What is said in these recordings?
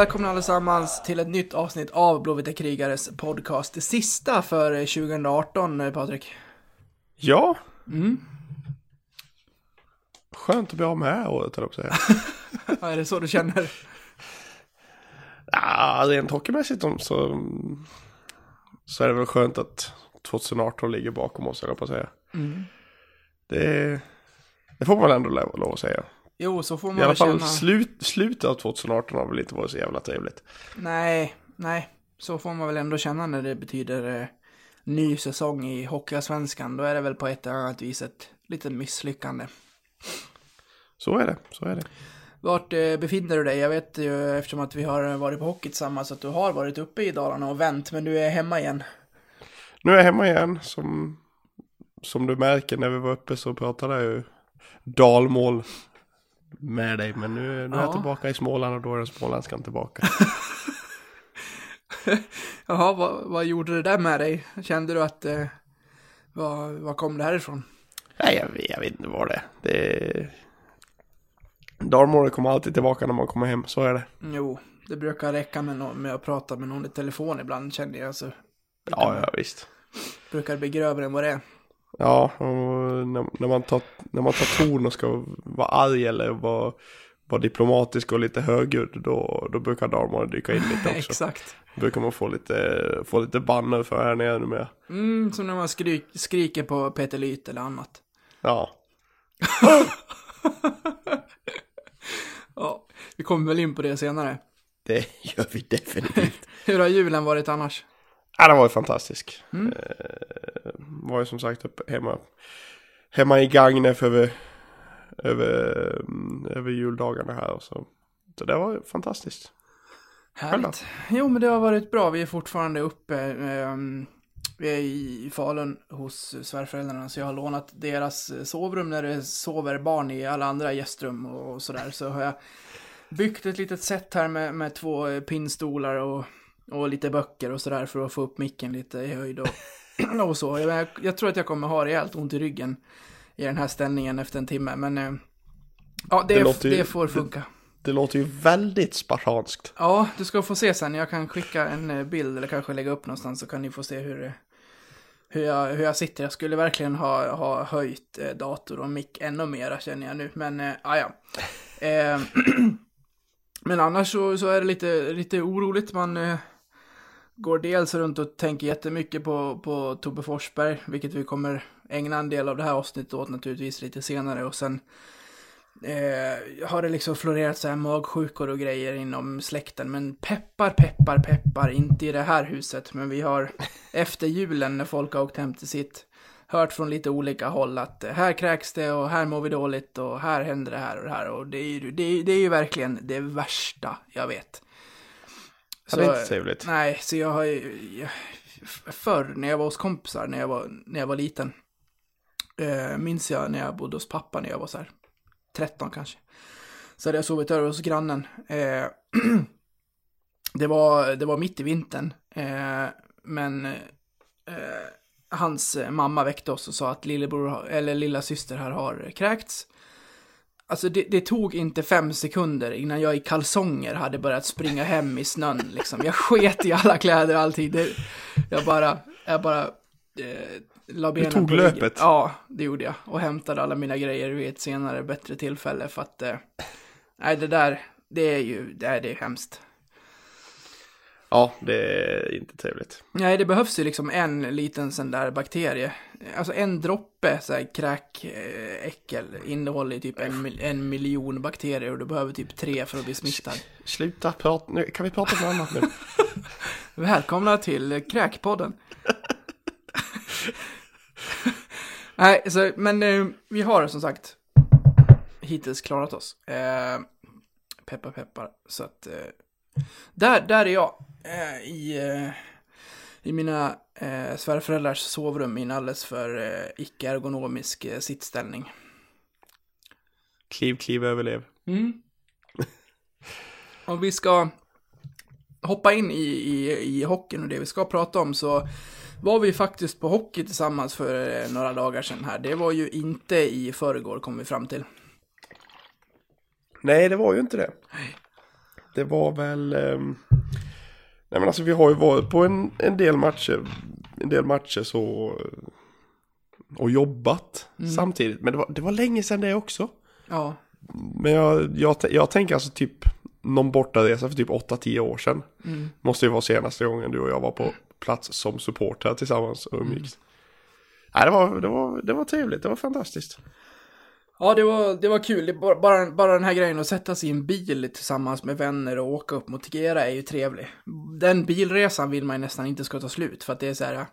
Välkomna allesammans till ett nytt avsnitt av Blåvita krigares podcast. Det sista för 2018, eh, Patrik. Ja. Mm. Skönt att bli av med det här året, höll jag på är det så du känner? Ja, rent hockeymässigt så, så är det väl skönt att 2018 ligger bakom oss, höll jag på att säga. Mm. Det, det får man ändå lov att säga. Jo, så får man I alla fall känna. slut, slutet av 2018 har väl inte varit så jävla trevligt. Nej, nej. Så får man väl ändå känna när det betyder eh, ny säsong i Hockeyallsvenskan. Då är det väl på ett eller annat vis ett litet misslyckande. Så är det, så är det. Vart eh, befinner du dig? Jag vet ju eftersom att vi har varit på hockey tillsammans att du har varit uppe i Dalarna och vänt, men du är hemma igen. Nu är jag hemma igen, som, som du märker när vi var uppe så pratade jag ju dalmål med dig. Men nu, nu är Ja. jag tillbaka i Småland och då är den småländskan tillbaka. Jaha, vad, vad gjorde det där med dig? Kände du att... Eh, vad, vad kom det här ifrån? Nej, jag vet, jag vet inte vad det är. Dalmålet kommer alltid tillbaka när man kommer hem, så är det. Jo, det brukar räcka med, nå- med att prata med någon i telefon ibland känner jag. Så Ja, ja visst. brukar det bli grövre än vad det är. Ja, när, när, man tar, när man tar ton och ska vara arg eller vara, vara diplomatisk och lite högljudd, då, då brukar dalmålet dyka in lite också. Exakt. brukar man få lite, få lite banner för här nere numera. Mm, som när man skrik, skriker på Peter Lyth eller annat. Ja, Ja, vi kommer väl in på det senare. det gör vi definitivt. Hur har julen varit annars? Ja, den var ju fantastisk. Mm. Eh, var ju som sagt uppe hemma, hemma i Gagnef över, över, mm, över juldagarna här. Och så. så det var ju fantastiskt. Härligt. Jo, men det har varit bra. Vi är fortfarande uppe. ehm, vi är i Falun hos svärföräldrarna, så jag har lånat deras sovrum när det sover barn i alla andra gästrum och sådär. Så har jag byggt ett litet set här med, med två eh, pinnstolar och, och lite böcker och sådär för att få upp micken lite i höjd och, och så. Jag, jag tror att jag kommer ha rejält ont i ryggen i den här ställningen efter en timme, men eh, ja, det, Det det, låter ju- får funka. Det låter ju väldigt spartanskt. Ja, du ska få se sen. Jag kan skicka en eh, bild eller kanske lägga upp någonstans så kan ni få se hur, det- hur, jag, hur jag sitter. Jag skulle verkligen ha, ha höjt eh, dator och mick ännu mera känner jag nu. Men, eh, ah, ja. Eh, men annars så, så är det lite, lite oroligt. Man eh, går dels runt och tänker jättemycket på, på Tobbe Forsberg, vilket vi kommer ägna en del av det här avsnittet åt naturligtvis lite senare. Och sen eh, har det liksom florerat så här magsjukor och grejer inom släkten. Men peppar, peppar, peppar, inte i det här huset. Men vi har efter julen när folk har åkt hem till sitt hört från lite olika håll att här kräks det och här mår vi dåligt och här händer det här och det här. Och det är ju, det är, det är ju verkligen det värsta jag vet. Ja, det är inte trevligt. Nej, så jag har ju... Förr när jag var hos kompisar, när jag var, när jag var liten. Eh, minns jag när jag bodde hos pappa när jag var så här 13 kanske. Så hade jag sovit över hos grannen. Eh, det, var, det var mitt i vintern. Eh, men eh, hans mamma väckte oss och sa att lillebror, eller lilla syster här har kräkts. Alltså det, det tog inte fem sekunder innan jag i kalsonger hade börjat springa hem i snön liksom. Jag sket i alla kläder och allting. Det, jag bara, jag bara eh, la benen tog på ryggen. löpet. Ja, det gjorde jag. Och hämtade alla mina grejer vid ett senare bättre tillfälle för att, eh, nej det där, det är ju, det är, det är hemskt. Ja, det är inte trevligt. Nej, det behövs ju liksom en liten sån där bakterie. Alltså en droppe så här kräkäckel innehåller ju typ en, en miljon bakterier och du behöver typ tre för att bli smittad. Sluta prata, nu kan vi prata om något annat nu? Välkomna till eh, Kräkpodden. Nej, så, men eh, vi har som sagt hittills klarat oss. Eh, peppar peppar. Så att eh, där, där är jag. Eh, I, eh, I mina eh, svärföräldrars sovrum i en alldeles för eh, icke-ergonomisk eh, sittställning. Kliv, kliv, överlev. Mm. Om vi ska hoppa in i, i, i hockeyn och det vi ska prata om så var vi faktiskt på hockey tillsammans för eh, några dagar sedan här. Det var ju inte i förrgår kom vi fram till. Nej, det var ju inte det. det var väl... ehm, nej men alltså vi har ju varit på en, en del matcher, en del matcher så... Och jobbat Mm. samtidigt. Men det var, det var länge sedan det också. Ja. Men jag, jag, jag tänker alltså typ någon bortaresa för typ 8-10 år sedan. Mm. Måste ju vara senaste gången du och jag var på plats som supporter tillsammans och umgicks. Nej, det var, det, var, det var trevligt, det var fantastiskt. Ja, det var, det var kul. Det, bara, bara, bara den här grejen att sätta sig i en bil tillsammans med vänner och åka upp mot Tegera är ju trevlig. Den bilresan vill man ju nästan inte ska ta slut för att det är så här.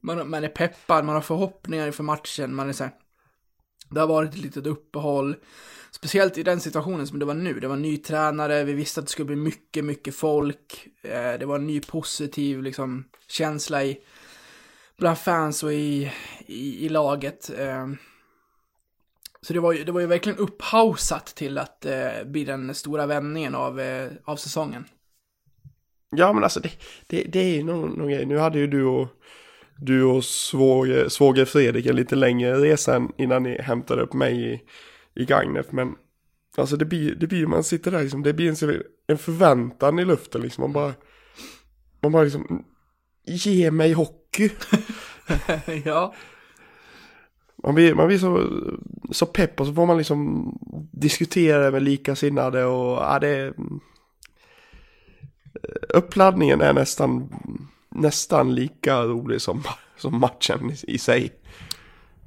Man, man är peppad, man har förhoppningar inför matchen, man är så här. Det har varit ett litet uppehåll. Speciellt i den situationen som det var nu. Det var en ny tränare, vi visste att det skulle bli mycket, mycket folk. Eh, det var en ny positiv liksom, känsla i, bland fans och i, i, i laget. Eh, så det var, ju, det var ju verkligen upphausat till att eh, bli den stora vändningen av, eh, av säsongen. Ja, men alltså det, det, det är ju någon, någon grej. Nu hade ju du och, du och svåger, svåger Fredrik en lite längre resa innan ni hämtade upp mig i, i Gagnef. Men alltså det blir, det blir, man sitter där liksom, det blir en, en förväntan i luften liksom. Man bara, man bara liksom, ge mig hockey. ja. Man blir, man blir så, så pepp och så får man liksom diskutera med likasinnade och ja, det är... Uppladdningen är nästan, nästan lika rolig som, som matchen i, sig.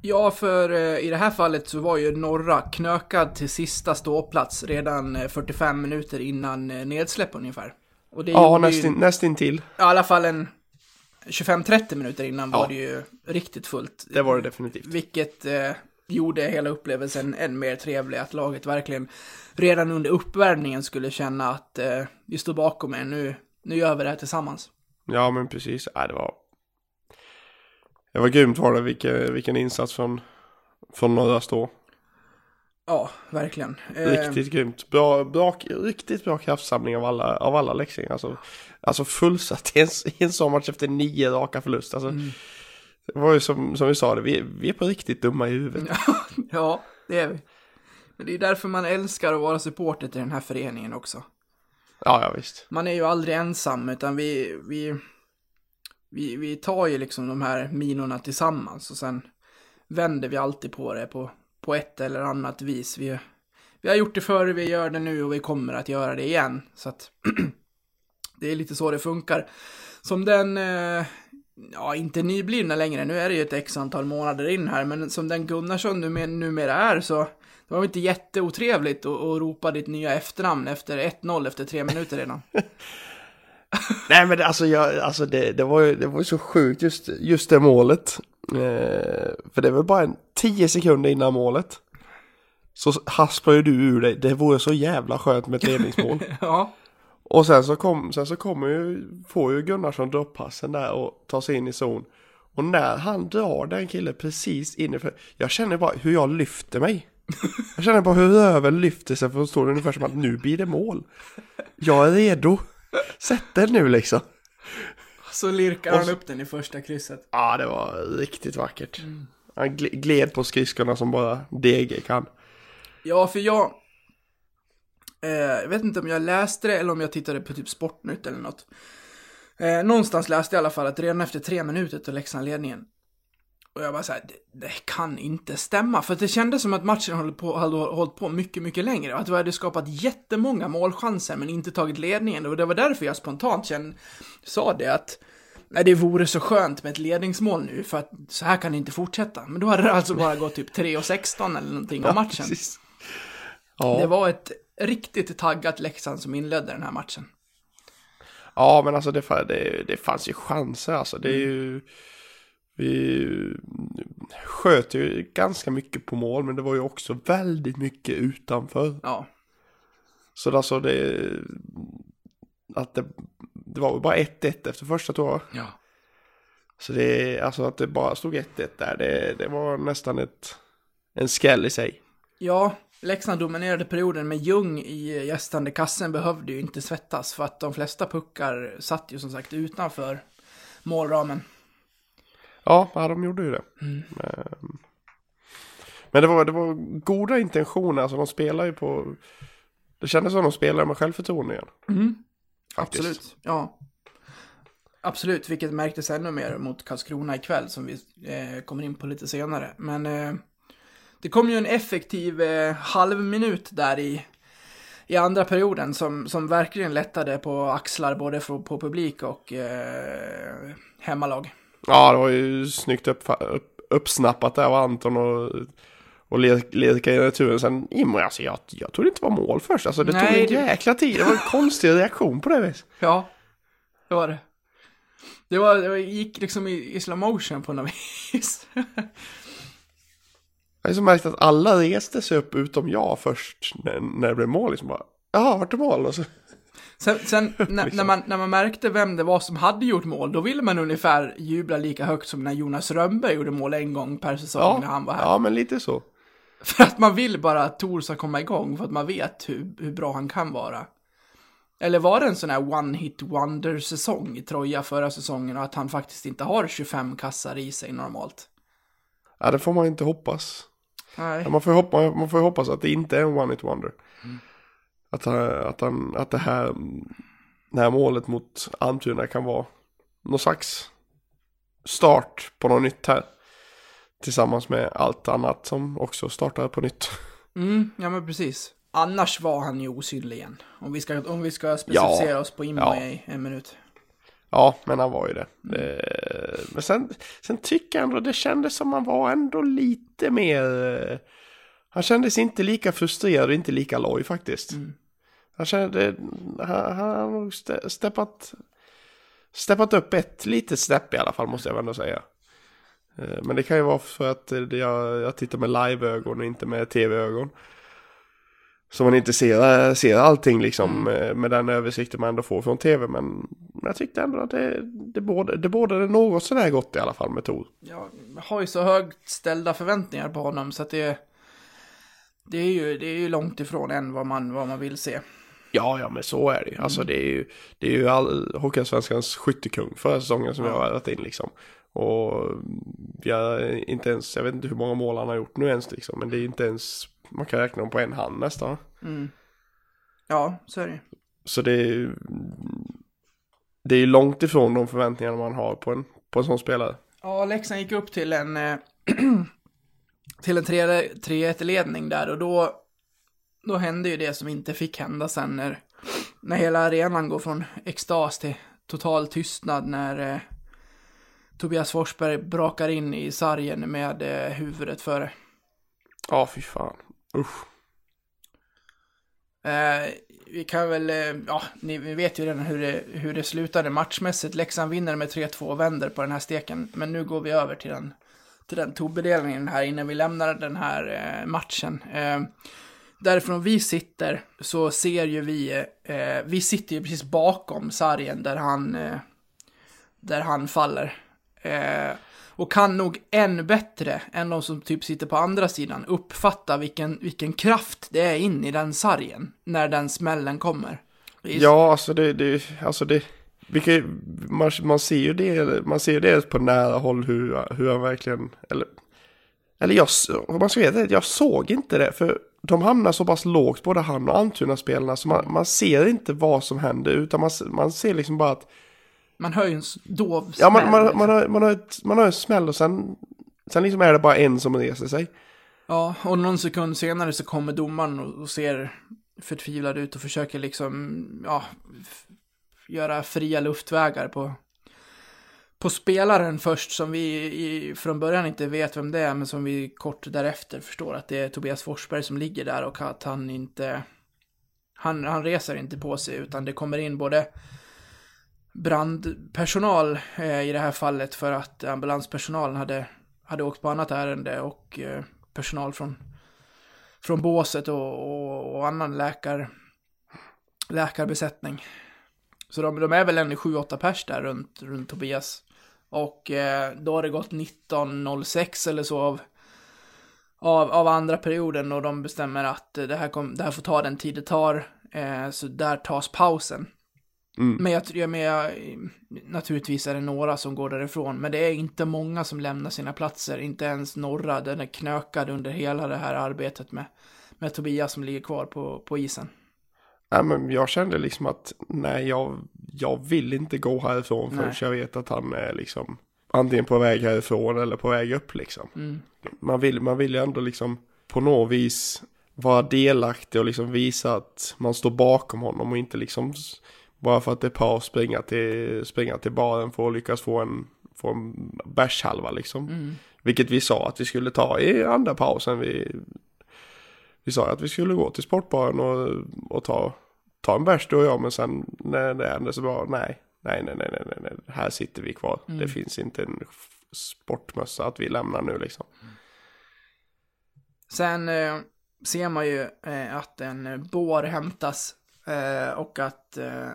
Ja, för eh, i det här fallet så var ju Norra knökad till sista ståplats redan eh, 45 minuter innan eh, nedsläpp ungefär. Och det Ja, gjorde ju- nästin, nästintill. I alla fall en 25-30 minuter innan Ja. var det ju riktigt fullt. Det var det definitivt. Vilket eh, gjorde hela upplevelsen än mer trevlig. Att laget verkligen redan under uppvärmningen skulle känna att eh, vi står bakom er, nu, nu gör vi det här tillsammans. Ja, men precis. Ja, det var... Det var grymt var det, vilken, vilken insats från, från norra stå. Ja, verkligen. Eh, Riktigt grymt. Bra, bra, riktigt bra kraftsamling av alla, av alla leksingar. Alltså, alltså fullsatt i en, i en sån match efter nio raka förlust. Alltså, Mm. Det var ju som, som vi sa, det, vi, vi är på riktigt dumma i huvudet. Ja, det är vi. Men det är därför man älskar att vara supporter till den här föreningen också. Ja, ja visst. Man är ju aldrig ensam, utan vi, vi, vi, vi tar ju liksom de här minorna tillsammans och sen vänder vi alltid på det på, på ett eller annat vis. Vi, vi har gjort det förr, vi gör det nu och vi kommer att göra det igen. Så att det är lite så det funkar. Som den, eh, ja inte nyblivna längre, nu är det ju ett x antal månader in här, men som den Gunnarsson numer, numera är så det var inte jätteotrevligt att, att ropa ditt nya efternamn efter 1-0 efter tre minuter redan. Nej men alltså, jag, alltså det, det, var ju, det var ju så sjukt just, just det målet. Eh, för det var bara en tio sekunder innan målet. Så hasplar ju du ur dig, det vore så jävla skönt med ett ledningsmål. ja. och sen så, kom, sen så kommer ju, får ju Gunnarsson droppassen där och tar sig in i zon. Och när han drar den killen precis in i, jag känner bara hur jag lyfter mig. Jag känner bara hur röven lyfter sig för att ungefär som att nu blir det mål. Jag är redo. Sätt den nu liksom. Så lirkar han så- upp den i första krysset. Ja, det var riktigt vackert. Han gle- gled på skridskorna som bara DG kan. Ja, för jag... Eh, jag vet inte om jag läste det eller om jag tittade på typ Sportnytt eller något. Eh, någonstans läste jag i alla fall att redan efter tre minuter tog Leksand ledningen. Och jag bara såhär, det, det kan inte stämma. För det kändes som att matchen på, hade hållit på mycket, mycket längre. Och att vi hade skapat jättemånga målchanser men inte tagit ledningen. Och det var därför jag spontant kände, sa det att Nej, det vore så skönt med ett ledningsmål nu för att så här kan det inte fortsätta. Men då hade det alltså bara gått typ 3-16 eller någonting av matchen. Ja, Det var ett riktigt taggat Leksand som inledde den här matchen. ja men alltså det, det, det fanns ju chanser alltså. Det är ju... Vi sköt ju ganska mycket på mål men det var ju också väldigt mycket utanför. Ja, Så alltså det... Att det, det var väl bara 1-1 efter första tror jag. ja. Så det, alltså att det bara stod 1-1 där, det, det var nästan ett, en skräll i sig. Ja, Leksand dominerade perioden med Ljung i gästande kassen behövde ju inte svettas för att de flesta puckar satt ju som sagt utanför målramen. Ja, ja de gjorde ju det. Mm. Men det var, det var goda intentioner, alltså de spelar ju på, Det kändes som de spelade med självförtroende igen. Mm. Absolut, ja. Absolut, vilket märktes ännu mer mot Karlskrona ikväll som vi eh, kommer in på lite senare. Men eh, det kom ju en effektiv eh, halv minut där i, i andra perioden som, som verkligen lättade på axlar både för, på publik och eh, hemmalag. Ja, det var ju snyggt upp, upp, uppsnappat där av Anton och, och lirka i returen. Sen Imre, alltså jag, jag trodde det inte var mål först. Alltså det Nej, tog en det- jäkla tid. Det var en konstig reaktion på det viset. Ja, det var det. Det, var, det gick liksom i, i slow motion på något vis. Jag har så märkt att alla reste sig upp utom jag först när, när det blev mål. Liksom bara, jaha, vart är mål? Och så, Sen, sen när, när, man, när man märkte vem det var som hade gjort mål, då ville man ungefär jubla lika högt som när Jonas Rönnberg gjorde mål en gång per säsong ja, när han var här. ja, men lite så. För att man vill bara att Tor ska komma igång, för att man vet hur, hur bra han kan vara. Eller var det en sån här one-hit wonder-säsong i Troja förra säsongen och att han faktiskt inte har 25 kassar i sig normalt? Ja, det får man inte hoppas. Nej. Man, får ju hoppa, man får ju hoppas att det inte är en one-hit wonder. Att, han, att, han, att det, här, det här målet mot Almtuna kan vara någon slags start på något nytt här. Tillsammans med allt annat som också startar på nytt. Mm, ja men precis. Annars var han ju osynlig igen. Om vi ska, om vi ska specificera Ja. oss på Immo Ja. i en minut. Ja, men han var ju det. Eh, Men sen, sen tycker jag ändå det kändes som han var ändå lite mer... eh, Han kändes inte lika frustrerad och inte lika loj faktiskt. Mm. Han kände... Han, han har nog ste- steppat... Steppat upp ett litet stepp i alla fall måste jag ändå säga. Eh, Men det kan ju vara för att eh, jag, jag tittar med live-ögon och inte med tv-ögon. Så man inte ser, ser allting liksom eh, med den översikten man ändå får från tv. Men jag tyckte ändå att det, det, borde, det borde något sådär gott i alla fall med Tor. Jag har ju så högt ställda förväntningar på honom så att det... Det är ju, det är ju långt ifrån än vad man, vad man vill se. Ja, ja men så är det ju. Alltså det är ju, det är ju all, Hockeyallsvenskans skyttekung förra säsongen som vi har varit in liksom. Och har inte ens, jag vet inte hur många mål han har gjort nu ens liksom. Men det är inte ens, man kan räkna dem på en hand nästan. Mm. Ja, så är det. Så det är det är ju långt ifrån de förväntningarna man har på en, på en sån spelare. Ja, Leksand gick upp till en... eh, till en 3-1-ledning där och då... Då hände ju det som inte fick hända sen när... När hela arenan går från extas till total tystnad när... Eh, Tobias Forsberg brakar in i sargen med eh, huvudet före. Ja, fy fan. Usch. Eh, vi kan väl, eh, ja, ni vet ju redan hur det, hur det slutade matchmässigt. Leksand vinner med 3-2 och vänder på den här steken. Men nu går vi över till den, till den tobedelningen här innan vi lämnar den här eh, matchen. Därifrån vi sitter så ser ju vi, eh, vi sitter ju precis bakom sargen där han, eh, där han faller. Eh, och kan nog än bättre än de som typ sitter på andra sidan uppfatta vilken, vilken kraft det är in i den sargen när den smällen kommer. Ja, alltså det, det, alltså det, vilka, man, man ser ju det, man ser ju det på nära håll hur, hur han verkligen, eller, eller jag, om man ska veta det, jag såg inte det, för de hamnar så pass lågt, både han och Almtuna-spelarna, så man, man ser inte vad som händer, utan man, man ser liksom bara att, Man hör ju en dov ja man, smäll, man, liksom. man, har, man, har ett, man har en smäll och sen, sen liksom är det bara en som reser sig. Ja, och någon sekund senare så kommer domaren och, och ser förtvivlad ut och försöker liksom, ja, göra fria luftvägar på, på spelaren först som vi i, från början inte vet vem det är, men som vi kort därefter förstår att det är Tobias Forsberg som ligger där och att han inte, han, han reser inte på sig utan det kommer in både brandpersonal eh, i det här fallet för att ambulanspersonalen hade, hade åkt på annat ärende och eh, personal från, från båset och, och, och annan läkar, läkarbesättning. Så de, de är väl en 7-8 pers där runt, runt Tobias. Och eh, då har det gått 19.06 eller så av, av, av andra perioden och de bestämmer att det här, kom, det här får ta den tid det tar. Eh, så där tas pausen. Mm. Men jag tror, men jag, naturligtvis är det några som går därifrån, men det är inte många som lämnar sina platser, inte ens norra, den är knökad under hela det här arbetet med, med Tobias som ligger kvar på, på isen. Nej, men jag kände liksom att nej, jag, jag vill inte gå härifrån förrän jag vet att han är liksom antingen på väg härifrån eller på väg upp liksom. Mm. Man vill, man vill ju ändå liksom på något vis vara delaktig och liksom visa att man står bakom honom och inte liksom bara för att det är paus springa till, springa till baren för att lyckas få en, få en bärshalva liksom. Mm. Vilket vi sa att vi skulle ta i andra pausen. Vi, vi sa att vi skulle gå till sportbaren och, och ta, ta en bärs du och jag. Men sen när det hände så bara nej, nej, nej, nej, nej, nej, här sitter vi kvar. Mm. Det finns inte en sportmössa att vi lämnar nu liksom. Sen eh, ser man ju eh, att en eh, bår hämtas eh, och att eh,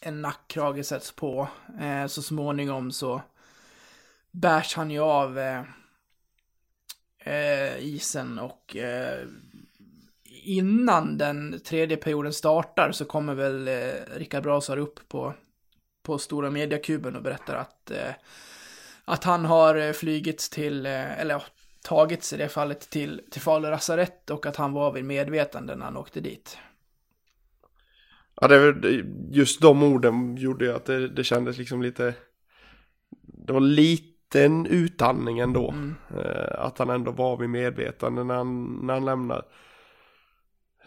en nackkrage sätts på. Eh, så småningom så bärs han ju av isen och innan den tredje perioden startar så kommer väl eh, Rickard Brasar upp på, på stora mediakuben och berättar att, eh, att han har eh, flygits till, eh, eller ja, tagits i det fallet till, till Falu lasarett och att han var vid medvetande när han åkte dit. Ja, det just de orden gjorde ju att det, det kändes liksom lite, det var liten utandning ändå. Mm. Eh, att han ändå var vid medvetande när han, när han lämnar.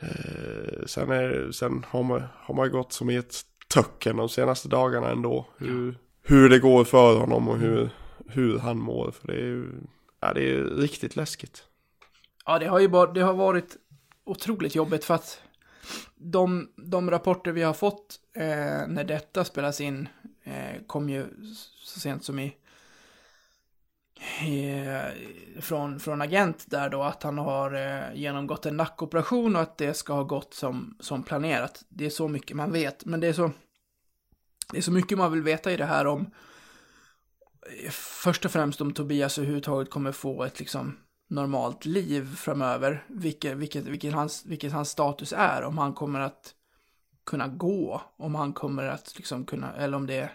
Eh, sen, är, sen har, man, har man gått som i ett töcken de senaste dagarna ändå. Hur, hur det går för honom och hur, hur han mår. För det är ju ja, det är ju riktigt läskigt. Ja, det har ju bara, det har varit otroligt jobbigt för att de, de rapporter vi har fått eh, när detta spelas in eh, kom ju så sent som i, Eh, från, från agent där då att han har eh, genomgått en nackoperation och att det ska ha gått som, som planerat. Det är så mycket man vet, men det är så det är så mycket man vill veta i det här om eh, först och främst om Tobias överhuvudtaget kommer få ett liksom normalt liv framöver, vilket, vilket, vilket, hans, vilket hans status är, om han kommer att kunna gå, om han kommer att liksom kunna, eller om det är,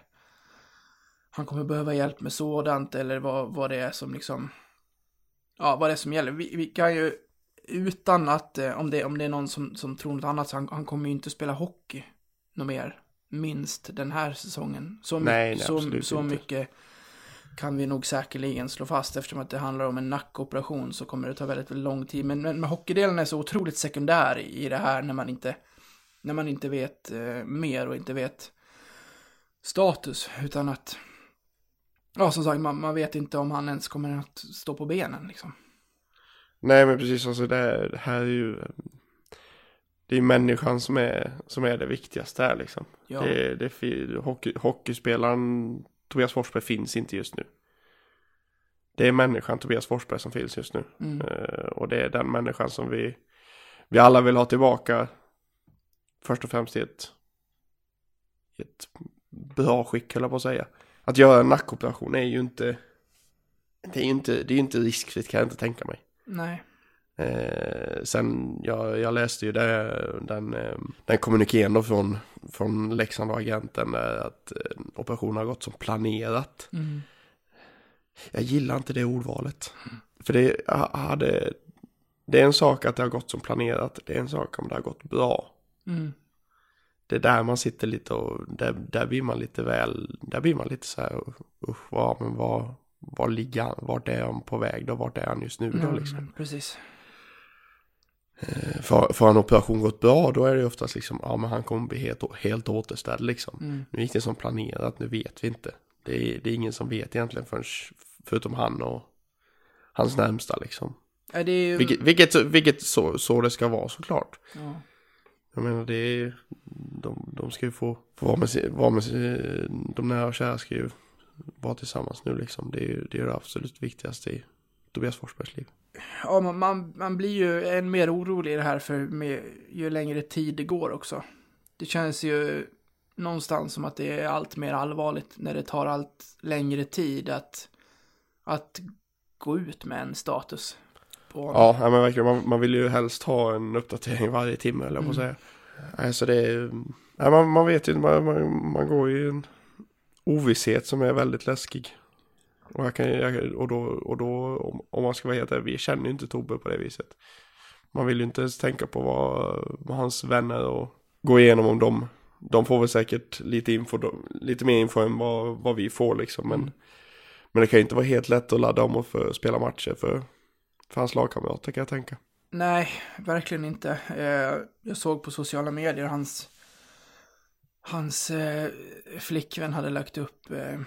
han kommer behöva hjälp med sådant, eller vad, vad det är som liksom, ja, vad det är som gäller. Vi, vi kan ju, utan att, eh, om det, om det är någon som, som tror något annat, så han, han kommer ju inte spela hockey något mer, minst den här säsongen. Så, Nej, nej, så, så mycket kan vi nog säkerligen slå fast eftersom att det handlar om en nackoperation så kommer det ta väldigt, väldigt lång tid. Men, men, men hockeydelen är så otroligt sekundär i i det här när man inte, när man inte vet eh, mer och inte vet status. Utan att, ja som sagt, man, man vet inte om han ens kommer att stå på benen liksom. Nej men precis, alltså det, det här är ju Det är människan som är, som är det viktigaste här liksom. Ja, Det, det, hockey, hockeyspelaren Tobias Forsberg finns inte just nu. Det är människan Tobias Forsberg som finns just nu. mm, Eh, och det är den människan som vi, vi alla vill ha tillbaka. Först och främst i ett, i ett bra skick, höll jag på att säga. Att göra en nackoperation är ju inte, det är ju inte, det är inte riskfritt kan jag inte tänka mig. nej, Eh, sen, jag, jag läste ju det, den, eh, den kommunikén då från, från Leksand och agenten där att eh, operationen har gått som planerat. mm, Jag gillar inte det ordvalet. För det ha- hade, det är en sak att det har gått som planerat, det är en sak om det har gått bra. mm, Det är där man sitter lite och, där, där blir man lite väl, där blir man lite så här, usch, vad, men vad, vad ligger han, vart är han på väg då, vart är han just nu då mm, liksom. precis. Eh, För, för en operation gått bra, då är det oftast liksom, ja men han kommer bli helt, helt återställd liksom. Mm, Nu gick det som planerat, nu vet vi inte. Det är, det är ingen som vet egentligen förrän, förutom han och hans närmsta liksom. Ja, ju, Vilket, vilket, vilket så, så det ska vara såklart. ja. Jag menar det är, de, de ska ju få, få vara med, vara med de nära och kära ska ju vara tillsammans nu liksom. Det är ju det, är det absolut viktigaste i Tobias Forsbergs liv. Ja, man, man, man blir ju än mer orolig i det här för med, ju längre tid det går också. Det känns ju någonstans som att det är allt mer allvarligt när det tar allt längre tid att, att gå ut med en status. På, Ja, men verkligen, man, man vill ju helst ha en uppdatering varje timme eller på att säga. Alltså det är, ja, man, man vet ju, man, man, man går i en ovisshet som är väldigt läskig. Och, jag kan, jag, och då, och då om, om man ska vara helt ärlig, vi känner ju inte Tobbe på det viset. Man vill ju inte ens tänka på vad, vad hans vänner och gå igenom om de, de får väl säkert lite info, lite mer info än vad, vad vi får liksom. Men, men det kan ju inte vara helt lätt att ladda om och för, spela matcher för, för hans lagkamrater kan jag tänka. Nej, verkligen inte. Eh, jag såg på sociala medier hans, hans eh, flickvän hade lagt upp eh,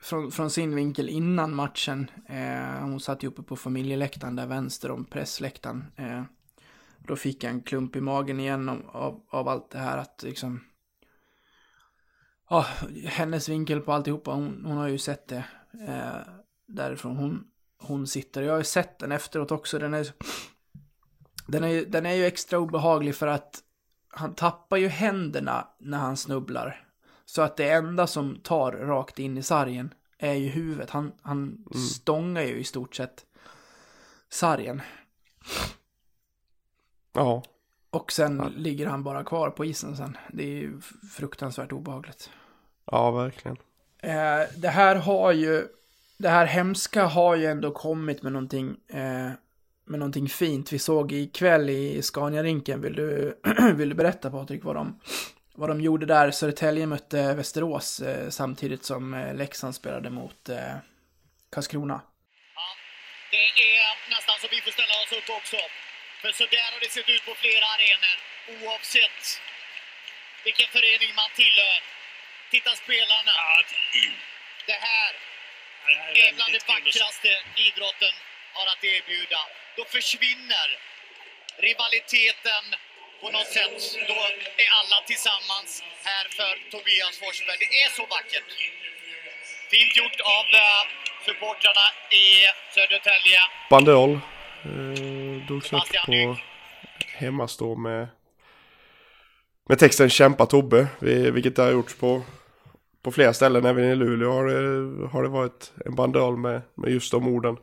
från, från sin vinkel innan matchen. Eh, hon satt ju uppe på familjeläktaren där vänster om pressläktaren. Eh, då fick jag en klump i magen igen av, av, av allt det här att liksom... Ja, hennes vinkel på alltihopa, hon, hon har ju sett det eh, därifrån hon, hon sitter. Jag har ju sett den efteråt också, den är, den är, den är ju extra obehaglig för att han tappar ju händerna när han snubblar. Så att det enda som tar rakt in i sargen är ju huvudet. Han, han mm. stångar ju i stort sett sargen. Ja. Och sen ja. ligger han bara kvar på isen sen. Det är ju fruktansvärt obehagligt. Ja, verkligen. Eh, det här har ju, det här hemska har ju ändå kommit med någonting, eh, med någonting fint. Vi såg ikväll i Scania-rinken, vill du, vill du berätta Patrik vad de, vad de gjorde där? Södertälje mötte Västerås eh, samtidigt som eh, Leksand spelade mot eh, Karlskrona. Ja, det är nästan så vi får ställa oss upp också. För så där har det sett ut på flera arenor, oavsett vilken förening man tillhör. Titta spelarna. Ja. Det här är bland det vackraste idrotten har att erbjuda. Då försvinner rivaliteten på något sätt. Då är alla tillsammans här för Tobias Forsberg. Det är så vackert. Fint gjort av uh, supportrarna i Södertälje. Banderoll. Uh, drogs upp på hemmastå med med texten Kämpa Tobbe, vilket det har gjorts på, på flera ställen. Även i Luleå har det, har det varit en banderoll med, med just de orden.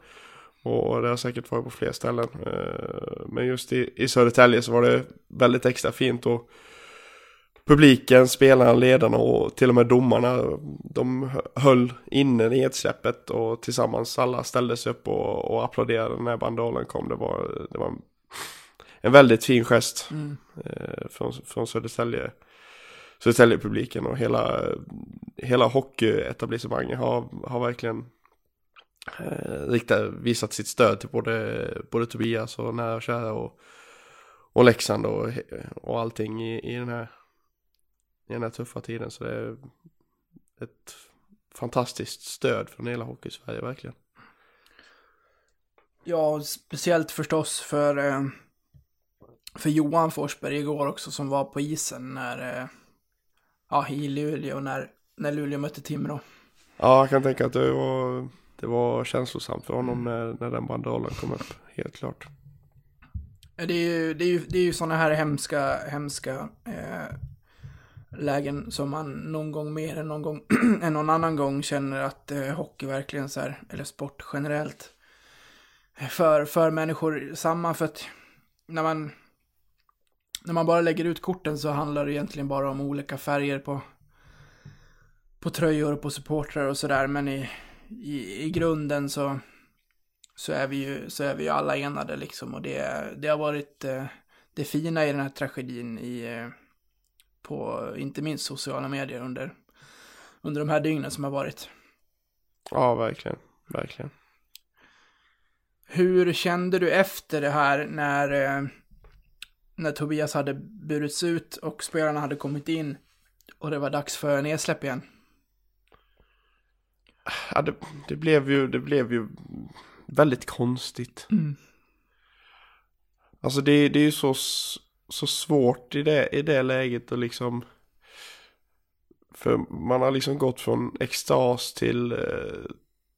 Och det har säkert varit på fler ställen. Eh, men just i, i Södertälje så var det väldigt extra fint. Och publiken, spelarna, ledarna och till och med domarna. De höll inne nedsläppet och tillsammans alla ställde sig upp och, och applåderade när banderollen kom. Det var, det var en, en väldigt fin gest mm. Eh, från, från Södertälje. Södertälje-publiken och hela, hela hockeyetablissemanget har, har verkligen eh, riktat, visat sitt stöd till både, både Tobias och nära och kära och, och Leksand och, och allting i, i, den här, i den här tuffa tiden. Så det är ett fantastiskt stöd från hela Hockey-Sverige verkligen. Ja, speciellt förstås för, eh, för Johan Forsberg igår också som var på isen när, eh, ja, i Luleå när, när Luleå mötte Timrå. Ja, jag kan tänka att det var det var känslosamt för honom när, när den banderollen kom upp, helt klart. Det är ju, det är ju, det är ju sådana här hemska, hemska eh, lägen som man någon gång mer än någon gång än någon annan gång känner att eh, hockey verkligen så här, eller sport generellt, för, för människor samman för att när man när man bara lägger ut korten så handlar det egentligen bara om olika färger på på tröjor och på supportrar och sådär men i, i, i grunden så, så, är vi ju, så är vi ju alla enade liksom och det, det har varit eh, det fina i den här tragedin i, eh, på inte minst sociala medier under, under de här dygnen som har varit. Ja, verkligen, verkligen. Hur kände du efter det här när, eh, när Tobias hade burits ut och spelarna hade kommit in och det var dags för nedsläpp igen? ja, det, det, blev ju, det blev ju väldigt konstigt. Mm. Alltså det, det är ju så, så svårt i det, i det läget att liksom för man har liksom gått från extas till, eh,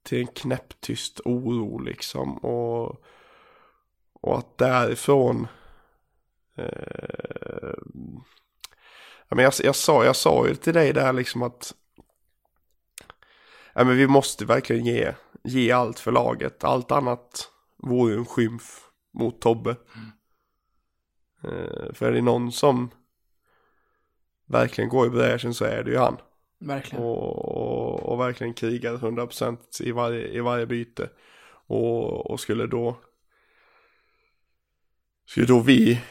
till en knäpptyst oro liksom. Och, och att därifrån... Eh, jag, jag, jag, sa, jag sa ju till dig där liksom att ja, men vi måste verkligen ge, ge allt för laget. Allt annat vore en skymf mot Tobbe. Mm. För är det någon som verkligen går i bräschen så är det ju han. Verkligen. Och, och, och verkligen krigar 100% i varje, i varje byte. Och, och skulle då skulle då vi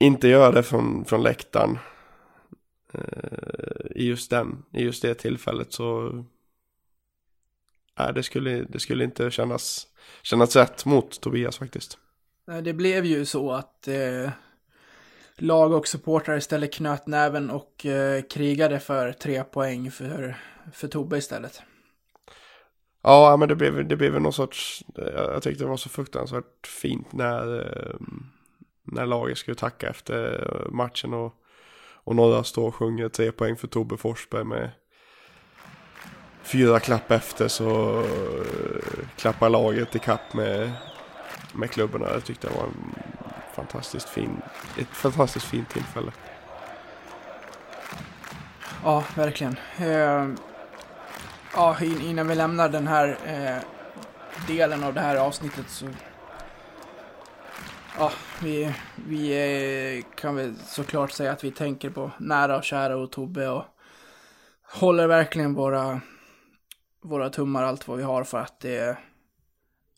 inte göra det från, från läktaren eh, i just den, i just det tillfället så nej, det skulle, det skulle inte kännas, kännas rätt mot Tobias faktiskt. Nej, det blev ju så att eh, lag och supportrar istället knöt näven och eh, krigade för tre poäng för, för Tobbe istället. Ja, men det blev, det blev någon sorts, jag tyckte det var så fruktansvärt fint när, eh, när laget skulle tacka efter matchen och, och några står och sjunger tre poäng för Tobbe Forsberg med fyra klapp efter så eh, klappar laget i kapp med, med klubborna. Jag tyckte det var en fantastiskt fin, ett fantastiskt fint tillfälle. Ja, verkligen. Eh, ja, innan vi lämnar den här eh, delen av det här avsnittet så Ja, vi, vi eh, kan väl såklart säga att vi tänker på nära och kära och Tobbe och håller verkligen våra, våra tummar allt vad vi har för att det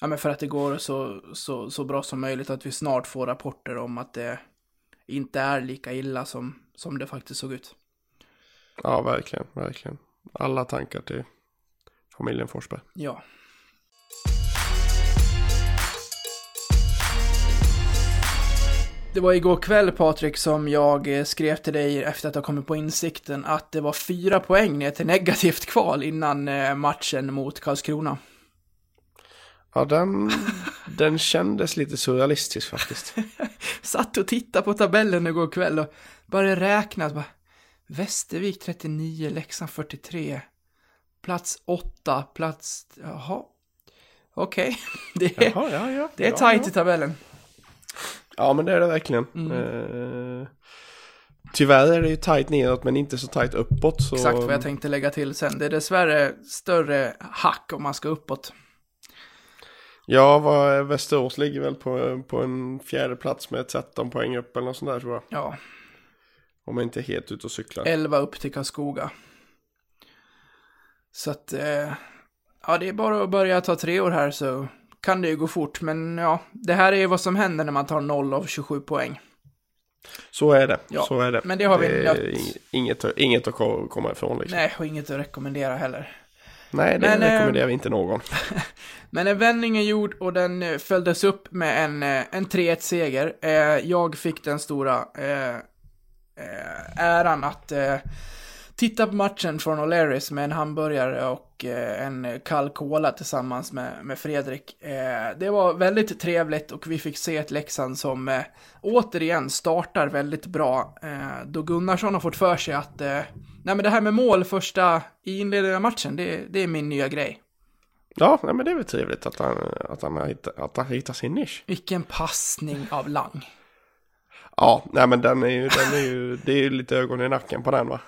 ja, men för att det går så, så, så bra som möjligt att vi snart får rapporter om att det inte är lika illa som, som det faktiskt såg ut. Ja, verkligen, verkligen. Alla tankar till familjen Forsberg. Ja. Det var igår kväll Patrik som jag eh, skrev till dig efter att ha kommit på insikten att det var fyra poäng ner till negativt kval innan eh, matchen mot Karlskrona. Ja, den, den kändes lite surrealistisk faktiskt. Satt och tittade på tabellen igår kväll och började räkna. Bara, Västervik 39, Leksand 43. Plats 8, plats... Jaha. Okej. Okay. Det, är, Jaha, ja, ja, det är tajt i tabellen. Ja, men det är det verkligen. Mm. Eh, tyvärr är det ju tajt neråt, men inte så tajt uppåt. Så... Exakt vad jag tänkte lägga till sen. Det är dessvärre större hack om man ska uppåt. Ja, vad, Västerås ligger väl på, på en fjärde plats med 13 poäng upp eller något sånt där tror jag. Ja, Om jag inte är helt ute och cyklar. 11 upp till Karlskoga. Så att, eh, ja det är bara att börja ta tre år här så kan det ju gå fort. Men ja, det här är ju vad som händer när man tar 0 av 27 poäng. Så är det, Ja, så är det. men det har vi är nött. ing- inget, inget att ko- komma ifrån liksom. Nej, Nej, och inget att rekommendera heller. det Men, eh, rekommenderar vi inte någon. Men en vändning är gjord och den eh, följdes upp med en, eh, en 3-1-seger. Eh, jag fick den stora eh, äran att eh, titta på matchen från O'Learys med en hamburgare och eh, en kall cola tillsammans med, med Fredrik. Eh, det var väldigt trevligt och vi fick se ett Leksand som eh, återigen startar väldigt bra. Då Gunnarsson har fått för sig att nej men det här med mål första i inledningen av matchen, det, det är min nya grej. Ja, nej, men det är väl trevligt att han, att han, har hittat, att han hittar sin nisch. Vilken passning av Lang. Ja, nej men den är ju, den är ju, det är ju lite ögon i nacken på den va.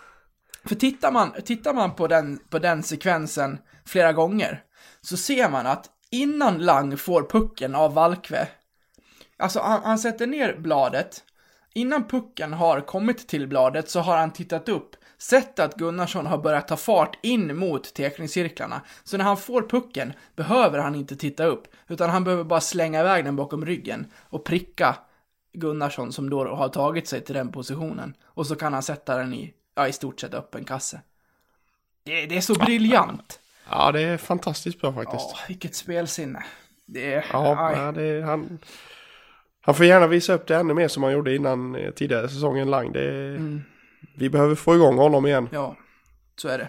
För tittar man, tittar man på, den, på den sekvensen flera gånger så ser man att innan Lang får pucken av Valkve, alltså han, han sätter ner bladet, innan pucken har kommit till bladet så har han tittat upp, sett att Gunnarsson har börjat ta fart in mot tekningscirklarna. Så när han får pucken behöver han inte titta upp, utan han behöver bara slänga iväg den bakom ryggen och pricka Gunnarsson som då har tagit sig till den positionen. Och så kan han sätta den i, ja, i stort sett öppen kasse. Det, det är så briljant. Ja, det är fantastiskt bra faktiskt. Ja, vilket spelsinne. Det är... Ja, aj. det är, han, han får gärna visa upp det ännu mer som han gjorde innan eh, tidigare säsongen Lang. Det är, Mm. Vi behöver få igång honom igen. Ja, så är det.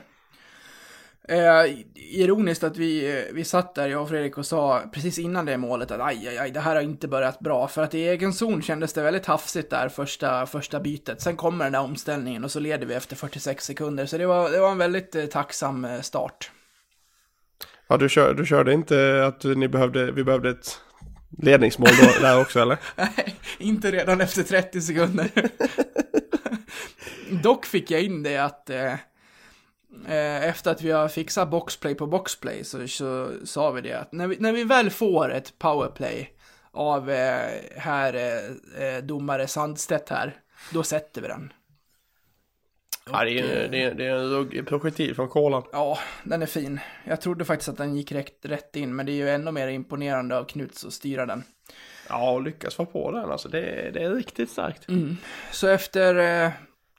Eh, ironiskt att vi, eh, vi satt där, jag och Fredrik, och sa precis innan det målet att aj, aj, aj, det här har inte börjat bra. För att i egen zon kändes det väldigt hafsigt där första, första bytet. Sen kommer den där omställningen och så leder vi efter 46 sekunder. Så det var, det var en väldigt eh, tacksam eh, start. Ja, du, kör, du körde inte att ni behövde, vi behövde ett ledningsmål då, där också eller? Nej, inte redan efter 30 sekunder. Dock fick jag in det att eh, eh, efter att vi har fixat boxplay på boxplay så, så sa vi det att när vi, när vi väl får ett powerplay av eh, här eh, eh, domare Sandstedt här, då sätter vi den. Ja, det är, det är, det är en projektil från kolan. Ja, den är fin. Jag trodde faktiskt att den gick rätt, rätt in, men det är ju ännu mer imponerande av Knuts att styra den. Ja, och lyckas vara på den alltså. Det, det är riktigt starkt. Mm. Så efter eh,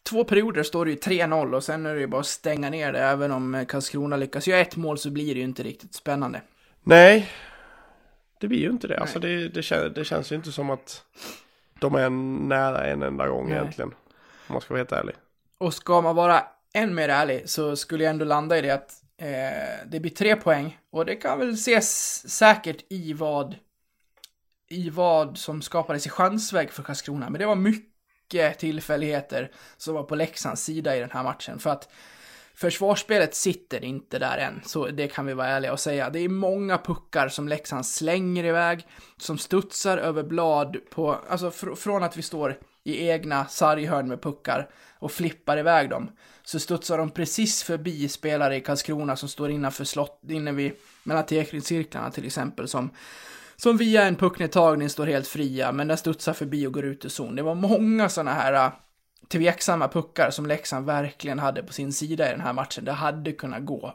två perioder står det ju 3-0 och sen är det ju bara att stänga ner det. Även om Karlskrona lyckas göra ett mål så blir det ju inte riktigt spännande. Nej, det blir ju inte det. Alltså det, det, kän, det känns ju inte som att de är nära en enda gång Nej. egentligen. Om man ska vara helt ärlig. Och ska man vara än mer ärlig så skulle jag ändå landa i det att eh, det blir tre poäng. Och det kan väl ses säkert i vad, i vad som skapades i chansväg för Karlskrona. Men det var mycket tillfälligheter som var på Leksands sida i den här matchen. För att försvarsspelet sitter inte där än, så det kan vi vara ärliga och säga. Det är många puckar som Leksand slänger iväg, som studsar över blad på, alltså fr från att vi står i egna sarghörn med puckar och flippar iväg dem, så studsar de precis förbi spelare i Karlskrona som står innanför slott, inne vid, mellan tekningscirklarna till exempel, som som via en pucknedtagning står helt fria, men den studsar förbi och går ut ur zon. Det var många sådana här äh, tveksamma puckar som Leksand verkligen hade på sin sida i den här matchen. Det hade kunnat gå,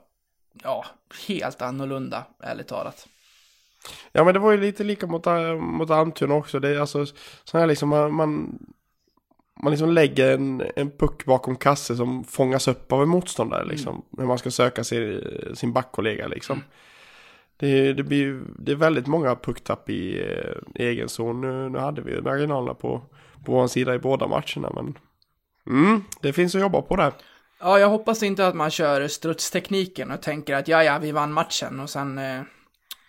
ja, helt annorlunda, ärligt talat. Ja men det var ju lite lika mot, äh, mot Almtuna också. Det är alltså så här liksom man, man, man liksom lägger en, en puck bakom kasse som fångas upp av en motståndare liksom. När man ska söka sin, sin backkollega liksom. Det, det, blir, det är väldigt många pucktapp i, eh, i egen zon. Nu, nu hade vi marginalerna på, på vår sida i båda matcherna men mm, det finns att jobba på där. Ja, jag hoppas inte att man kör strutstekniken och tänker att ja, ja, vi vann matchen och sen eh,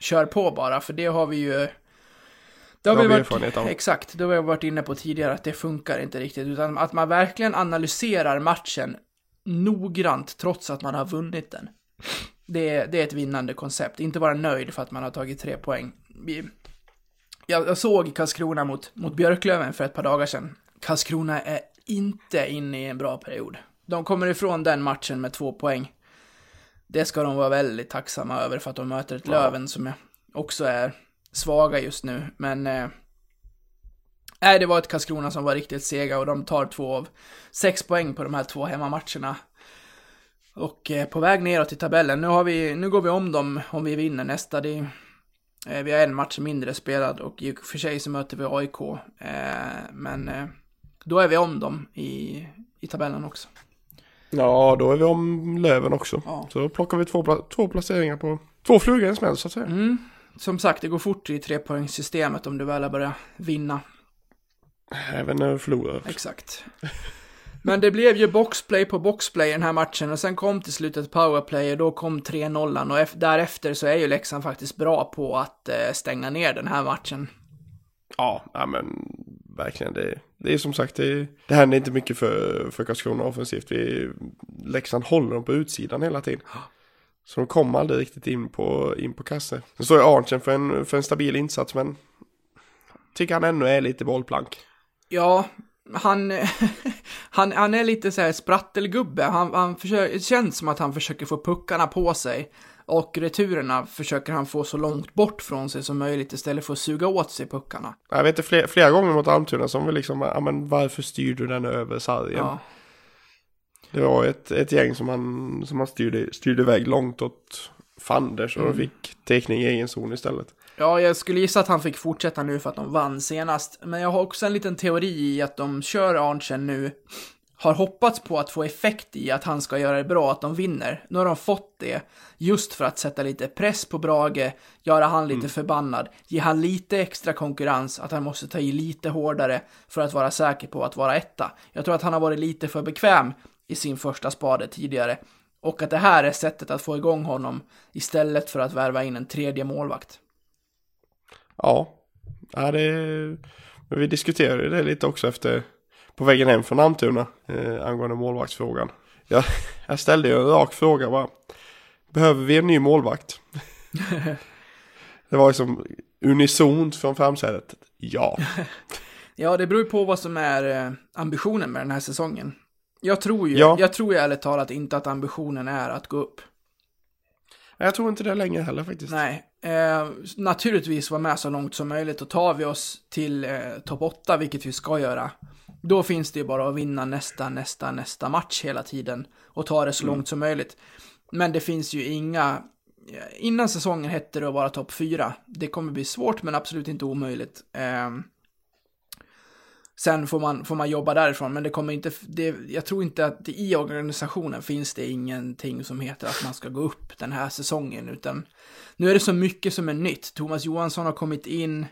kör på bara, för det har vi ju... Det har Det har vi varit, av. exakt, det har vi varit inne på tidigare att det funkar inte riktigt, utan att man verkligen analyserar matchen noggrant trots att man har vunnit den. Det är, det är ett vinnande koncept, inte vara nöjd för att man har tagit tre poäng. Jag, jag såg Karlskrona mot, mot Björklöven för ett par dagar sedan. Karlskrona är inte inne i en bra period. De kommer ifrån den matchen med två poäng. Det ska de vara väldigt tacksamma över för att de möter ett Ja. Löven som också är svaga just nu. Men eh, det var ett Karlskrona som var riktigt sega och de tar två av sex poäng på de här två hemmamatcherna. Och eh, på väg neråt i tabellen. Nu, har vi, nu går vi om dem om vi vinner nästa. Det, eh, vi har en match mindre spelad och i och för sig så möter vi AIK. Eh, men då är vi om dem i, i tabellen också. Ja, då är vi om Löven också. Ja. Så då plockar vi två, två placeringar på två flugor i en smäll så att säga. Mm. Som sagt, det går fort i trepoängssystemet om du väl har börjat vinna. Även när vi förlorar. Exakt. Men det blev ju boxplay på boxplay i den här matchen och sen kom till slutet powerplay och då kom 3-0 och ef- därefter så är ju Leksand faktiskt bra på att eh, stänga ner den här matchen. Ja, ja men verkligen. Det, det är som sagt, det, det händer inte mycket för, för Karlskrona offensivt. Vi, Leksand håller dem på utsidan hela tiden. Så de kommer aldrig riktigt in på, in på kasse. Sen står ju Arntzen för en, för en stabil insats, men tycker han ännu är lite bollplank. Ja, han, han, han är lite så här sprattelgubbe. Han, han försöker, det känns som att han försöker få puckarna på sig. Och returerna försöker han få så långt bort från sig som möjligt istället för att suga åt sig puckarna. Jag vet inte, flera, flera gånger mot Almtuna som vi liksom, ja men varför styr du den över sargen? Ja. Det var ett, ett gäng som han, som han styrde, styrde iväg långt åt Fanders och Mm. fick täckning i egen zon istället. Ja, jag skulle gissa att han fick fortsätta nu för att de vann senast. Men jag har också en liten teori i att de kör Arntzen nu, har hoppats på att få effekt i att han ska göra det bra, att de vinner. Nu har de fått det, just för att sätta lite press på Brage, göra han lite förbannad, ge han lite extra konkurrens, att han måste ta i lite hårdare för att vara säker på att vara etta. Jag tror att han har varit lite för bekväm i sin första spade tidigare. Och att det här är sättet att få igång honom istället för att värva in en tredje målvakt. Ja, ja det, men vi diskuterade det lite också efter, på vägen hem från Almtuna, eh, angående målvaktsfrågan. Jag, jag ställde ju en rak fråga bara, behöver vi en ny målvakt? det var liksom unisont från framsätet, ja. Ja, det beror ju på vad som är eh, ambitionen med den här säsongen. Jag tror ju, Ja. jag tror ju ärligt talat inte att ambitionen är att gå upp. Jag tror inte det längre heller faktiskt. Nej, eh, naturligtvis vara med så långt som möjligt och tar vi oss till eh, topp 8, vilket vi ska göra, då finns det ju bara att vinna nästa, nästa, nästa match hela tiden och ta det så långt som möjligt. Men det finns ju inga innan säsongen hette det att vara topp fyra. Det kommer bli svårt, men absolut inte omöjligt. Eh, sen får man, får man jobba därifrån, men det kommer inte, det, jag tror inte att det i organisationen finns det ingenting som heter att man ska gå upp den här säsongen, utan nu är det så mycket som är nytt. Thomas Johansson har kommit in,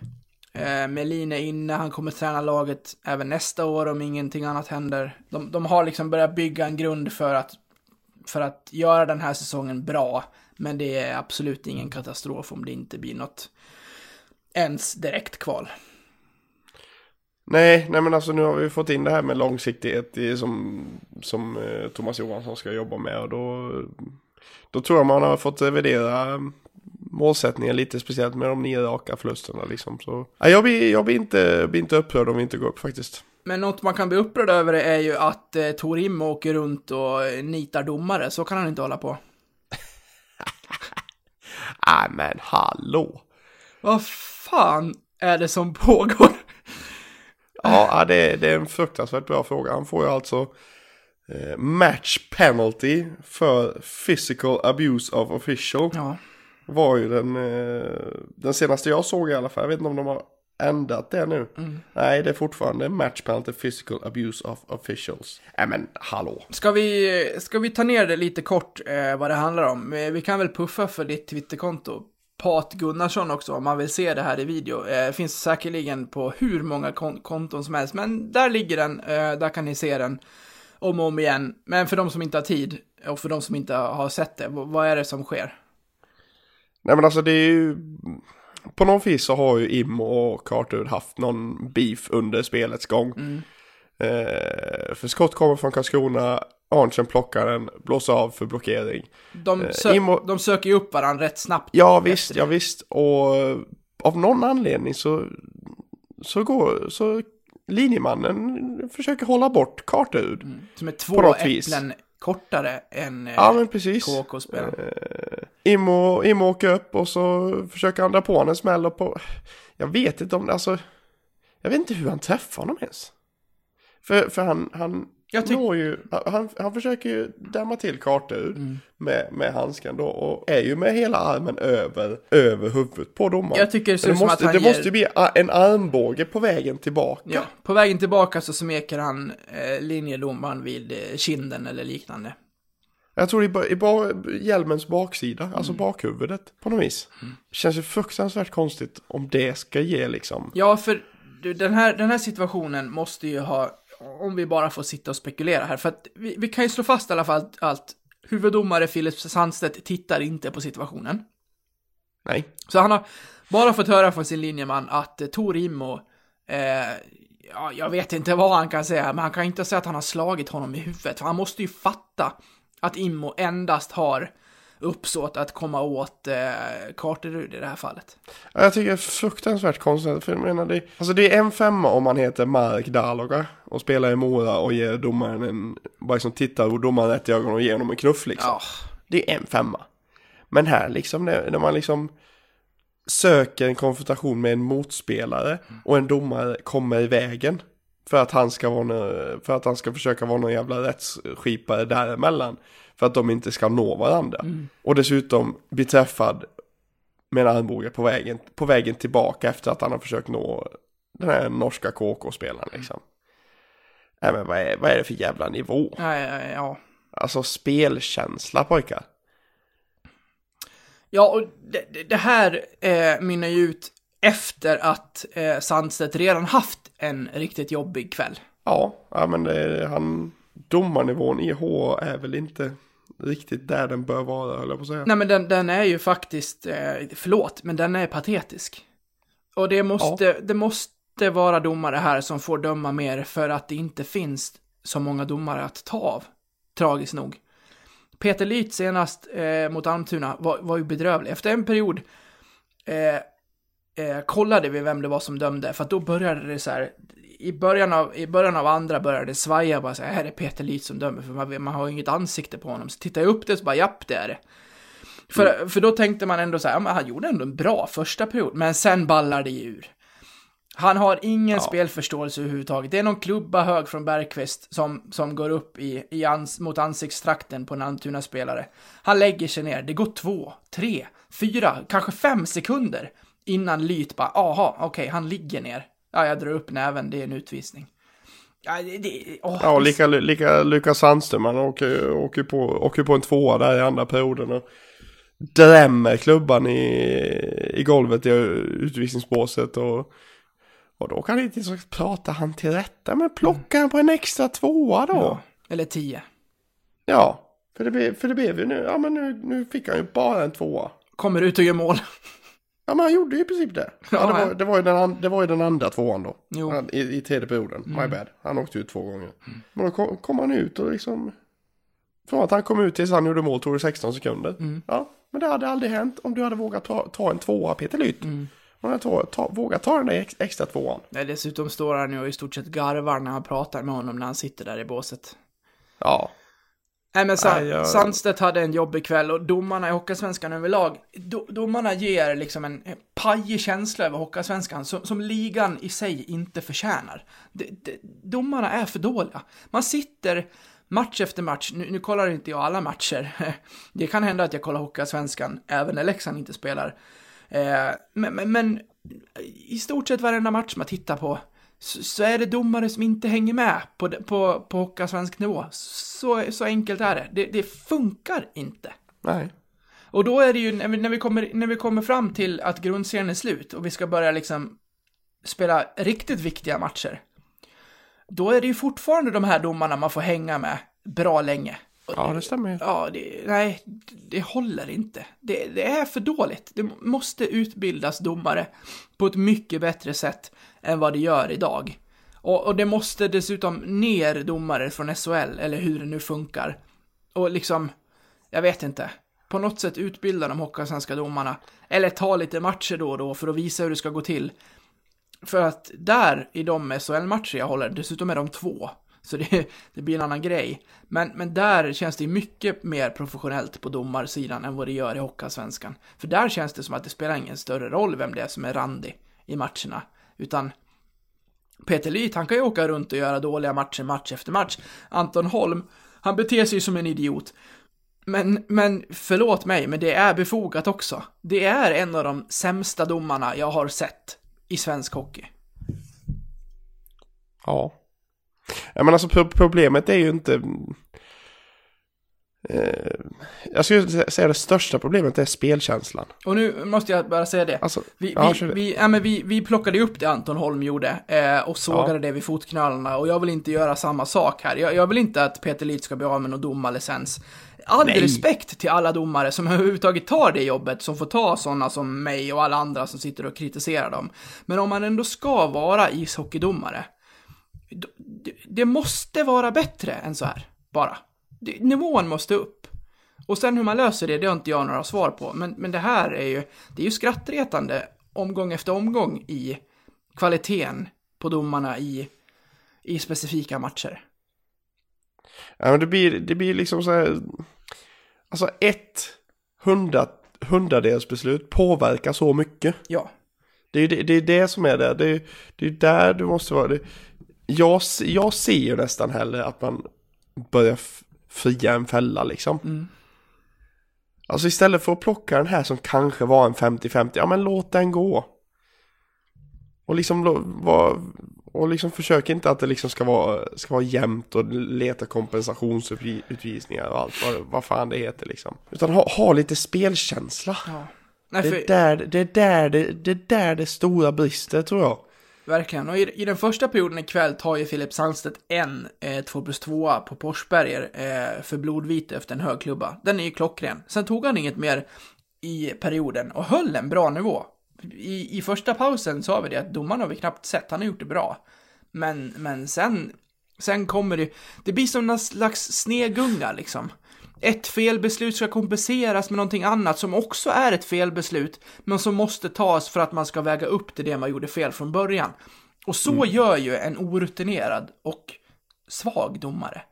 eh, Melin är inne, han kommer träna laget även nästa år om ingenting annat händer. De, de har liksom börjat bygga en grund för att, för att göra den här säsongen bra, men det är absolut ingen katastrof om det inte blir något ens direkt kval. Nej, nej men alltså nu har vi fått in det här med långsiktighet i, som, som eh, Thomas Johansson ska jobba med och då, då tror jag man har fått revidera målsättningen lite speciellt med de nio raka förlusterna liksom. Så, nej, jag, blir, jag blir, inte, blir inte upprörd om vi inte går upp faktiskt. Men något man kan bli upprörd över är ju att eh, Torim åker runt och nitar domare, så kan han inte hålla på. Nej men hallå! Vad fan är det som pågår? Ja, det, det är en fruktansvärt bra fråga. Han får ju alltså eh, match penalty för physical abuse of official. Ja. Var ju den, eh, den senaste jag såg i alla fall. Jag vet inte om de har ändrat det nu. Mm. Nej, det är fortfarande match penalty physical abuse of officials. Nej men hallå. Ska vi, ska vi ta ner det lite kort eh, vad det handlar om? Vi kan väl puffa för ditt Twitterkonto. Pat Gunnarsson också, om man vill se det här i video. Eh, finns säkerligen på hur många kon konton som helst, men där ligger den. Eh, där kan ni se den om och om igen. Men för de som inte har tid och för de som inte har sett det, vad är det som sker? Nej men alltså det är ju... På något vis så har ju Im och Carter haft någon beef under spelets gång. Mm. Eh, för Scott kommer från Karlskrona, Arntzen plockar den, blåser av för blockering. De, Eh, sö Imo- de söker ju upp varandra rätt snabbt. Ja visst, ja visst. Och eh, av någon anledning så, så går, så linjemannen försöker hålla bort Carterud. Mm. Som är två något vis. äpplen kortare än eh, Ja men precis. KK-spelaren. Immo, Immo åker upp och så försöker han dra på honom en smäll och på... Jag vet inte om det, alltså... Jag vet inte hur han träffar honom ens. För, för han, han Jag tyck- ju, han, han försöker ju dämma till Carterud Mm. med, med handsken då och är ju med hela armen över, över huvudet på domaren. Jag tycker det ser ut som måste, att han det ger... måste ju bli en armbåge på vägen tillbaka. Ja, på vägen tillbaka så smeker han eh, linjedomaren vid eh, kinden eller liknande. Jag tror i, ba- i ba, hjälmens baksida, Mm. alltså bakhuvudet på något vis. Känns ju fruktansvärt konstigt om det ska ge liksom. Ja, för den här, den här situationen måste ju ha, om vi bara får sitta och spekulera här, för att vi, vi kan ju slå fast i alla fall att, huvuddomare Filip Sandstedt tittar inte på situationen. Nej. Så han har bara fått höra från sin linjeman att eh, Tor Immo, eh, ja, jag vet inte vad han kan säga, men han kan inte säga att han har slagit honom i huvudet, för han måste ju fatta att Immo endast har uppsåt att komma åt eh, Carterud i det här fallet. Ja, Jag tycker det är fruktansvärt konstigt. För jag menar det, alltså det är en femma om man heter Mark Daloga och spelar i Mora och ger domaren en, bara liksom tittar domaren rätt i ögonen och ger honom en knuff liksom. Ja, Det är en femma. Men här liksom, när, man liksom söker en konfrontation med en motspelare och en domare kommer i vägen för att han ska vara för att han ska försöka vara någon jävla rättsskipare däremellan för att de inte ska nå varandra. Och dessutom bli träffad med en armbåge på vägen, på vägen tillbaka efter att han har försökt nå den här norska KK-spelaren liksom. Nej men vad är, vad är det för jävla nivå? ja, ja, ja. Alltså spelkänsla pojkar. Ja, och det, det- det här eh, mynnar ju ut efter att eh, Sandstedt redan haft en riktigt jobbig kväll. Ja, ja men det, han, domarnivån i H är väl inte riktigt där den bör vara, höll jag på att säga. Nej, men den, den är ju faktiskt, eh, förlåt, men den är patetisk. Och det måste, det måste vara domare här som får döma mer för att det inte finns så många domare att ta av. Tragiskt nog. Peter Lyth senast eh, mot Almtuna var, var ju bedrövlig. Efter en period eh, eh, kollade vi vem det var som dömde, för att då började det så här, i början av, i början av andra började det svaja, bara så här, är Peter Lyth som dömer, för man, man har ju inget ansikte på honom. Så tittar jag upp det så bara, japp, det är det. För, för då tänkte man ändå så här, ja, men han gjorde ändå en bra första period, men sen ballar det ur. Han har ingen spelförståelse överhuvudtaget. Det är någon klubba hög från Bergqvist som, som går upp i, i ans, mot ansiktstrakten på en Almtuna-spelare. Han lägger sig ner. Det går två, tre, fyra, kanske fem sekunder innan Lyt bara, aha, okej, okay, han ligger ner. Ja, jag drar upp näven, det är en utvisning. Ja, det, det, åh, Ja, lika, lika Lukas Sandström, han åker, åker, på, åker på en tvåa där i andra perioden och drämmer klubban i, i golvet i utvisningsbåset och, och då kan inte så prata han till rätta, men plocka han på en extra tvåa då. Ja, eller tio. Ja, för det, blev, för det blev ju nu, ja men nu, nu fick han ju bara en tvåa. Kommer ut och gör mål. Ja, men han gjorde ju i princip det. Ja, Ja, det, var, ja. det, var ju den, det var ju den andra tvåan då. Mm. Han, i, I tredje perioden. My bad. Han åkte ut två gånger. Men då kom, kom han ut och liksom... Från att han kom ut tills han gjorde mål tog det 16 sekunder. Mm. Ja, men det hade aldrig hänt om du hade vågat ta, ta en tvåa Peter Lyth. Mm. Om du hade ta, ta, vågat ta den där ex, extra tvåan. Nej, dessutom står han ju och i stort sett garvar när han pratar med honom när han sitter där i båset. Ja. Nej men Sa- Nej, jag- Sandstedt hade en jobbig kväll och domarna i Hockeysvenskan överlag, do, domarna ger liksom en en pajig känsla över Hockeysvenskan som, som ligan i sig inte förtjänar. De, de, domarna är för dåliga. Man sitter match efter match, nu, nu kollar inte jag alla matcher, det kan hända att jag kollar Hockeysvenskan även när Leksand inte spelar. Eh, men, men, men i stort sett varenda match man tittar på så, så är det domare som inte hänger med på, på, på Hockeysvensk nivå. Så, så enkelt är det. det. Det funkar inte. Nej. Och då är det ju när vi, när, vi kommer, när vi kommer fram till att grundserien är slut och vi ska börja liksom spela riktigt viktiga matcher. Då är det ju fortfarande de här domarna man får hänga med bra länge. Och Ja, det stämmer. Ja, det, nej, det håller inte. Det, det är för dåligt. Det måste utbildas domare på ett mycket bättre sätt än vad det gör idag. Och, och det måste dessutom ner domare från SHL, eller hur det nu funkar. Och liksom, jag vet inte. På något sätt utbilda de Hockeyallsvenska domarna. Eller ta lite matcher då och då för att visa hur det ska gå till. För att där, i de SHL-matcher jag håller, dessutom är de två. Så det, det blir en annan grej. Men, men där känns det mycket mer professionellt på domarsidan än vad det gör i Hockeyallsvenskan. För där känns det som att det spelar ingen större roll vem det är som är randig i matcherna. Utan Peter Lyth, han kan ju åka runt och göra dåliga matcher match efter match. Anton Holm, han beter sig som en idiot. Men, men förlåt mig, men det är befogat också. Det är en av de sämsta domarna jag har sett i svensk hockey. Ja. ja men alltså problemet är ju inte... Eh, jag skulle sä- säga det största problemet är spelkänslan. Och nu måste jag bara säga det. Alltså, Vi, ja, vi, vi, ja, men vi, vi plockade upp det Anton Holm gjorde eh, och sågade Ja. det vid fotknölarna och jag vill inte göra samma sak här. Jag, jag vill inte att Peter Lyth ska bli av med någon domarlicens. All Nej. respekt till alla domare som överhuvudtaget tar det jobbet, som får ta sådana som mig och alla andra som sitter och kritiserar dem. Men om man ändå ska vara ishockeydomare, det måste vara bättre än så här, bara. Nivån måste upp. Och sen hur man löser det, det har inte jag några svar på. Men, men det här är ju, det är ju skrattretande omgång efter omgång i kvaliteten på domarna i, i specifika matcher. Ja, men det blir, det blir liksom så här... Alltså ett hundra, hundradels beslut påverkar så mycket. Ja, Det är det, det, är det som är det. Det är, det är där du måste vara. Det, jag, jag ser ju nästan hellre att man börjar fria en fälla liksom. Mm. Alltså istället för att plocka den här som kanske var en 50-50, ja men låt den gå. Och liksom, och liksom försök inte att det liksom ska vara, ska vara jämnt och leta kompensationsutvisningar och allt vad, vad fan det heter liksom. Utan ha, ha lite spelkänsla. ja. Nej, Det är, för, där, det, är där, det, det är där det stora brister tror jag verkligen. Och i, i den första perioden ikväll tar ju Filip Sandstedt en eh, 2 plus 2 på Porsberger eh, för blodvite efter en hög klubba. Den är ju klockren. Sen tog han inget mer i perioden och höll en bra nivå. I, i första pausen sa vi det att domaren har vi knappt sett, han har gjort det bra. Men, men sen, sen kommer det, det blir som någon slags snegunga liksom. Ett felbeslut ska kompenseras med någonting annat som också är ett felbeslut, men som måste tas för att man ska väga upp till det man gjorde fel från början. Och så gör ju en orutinerad och svag domare.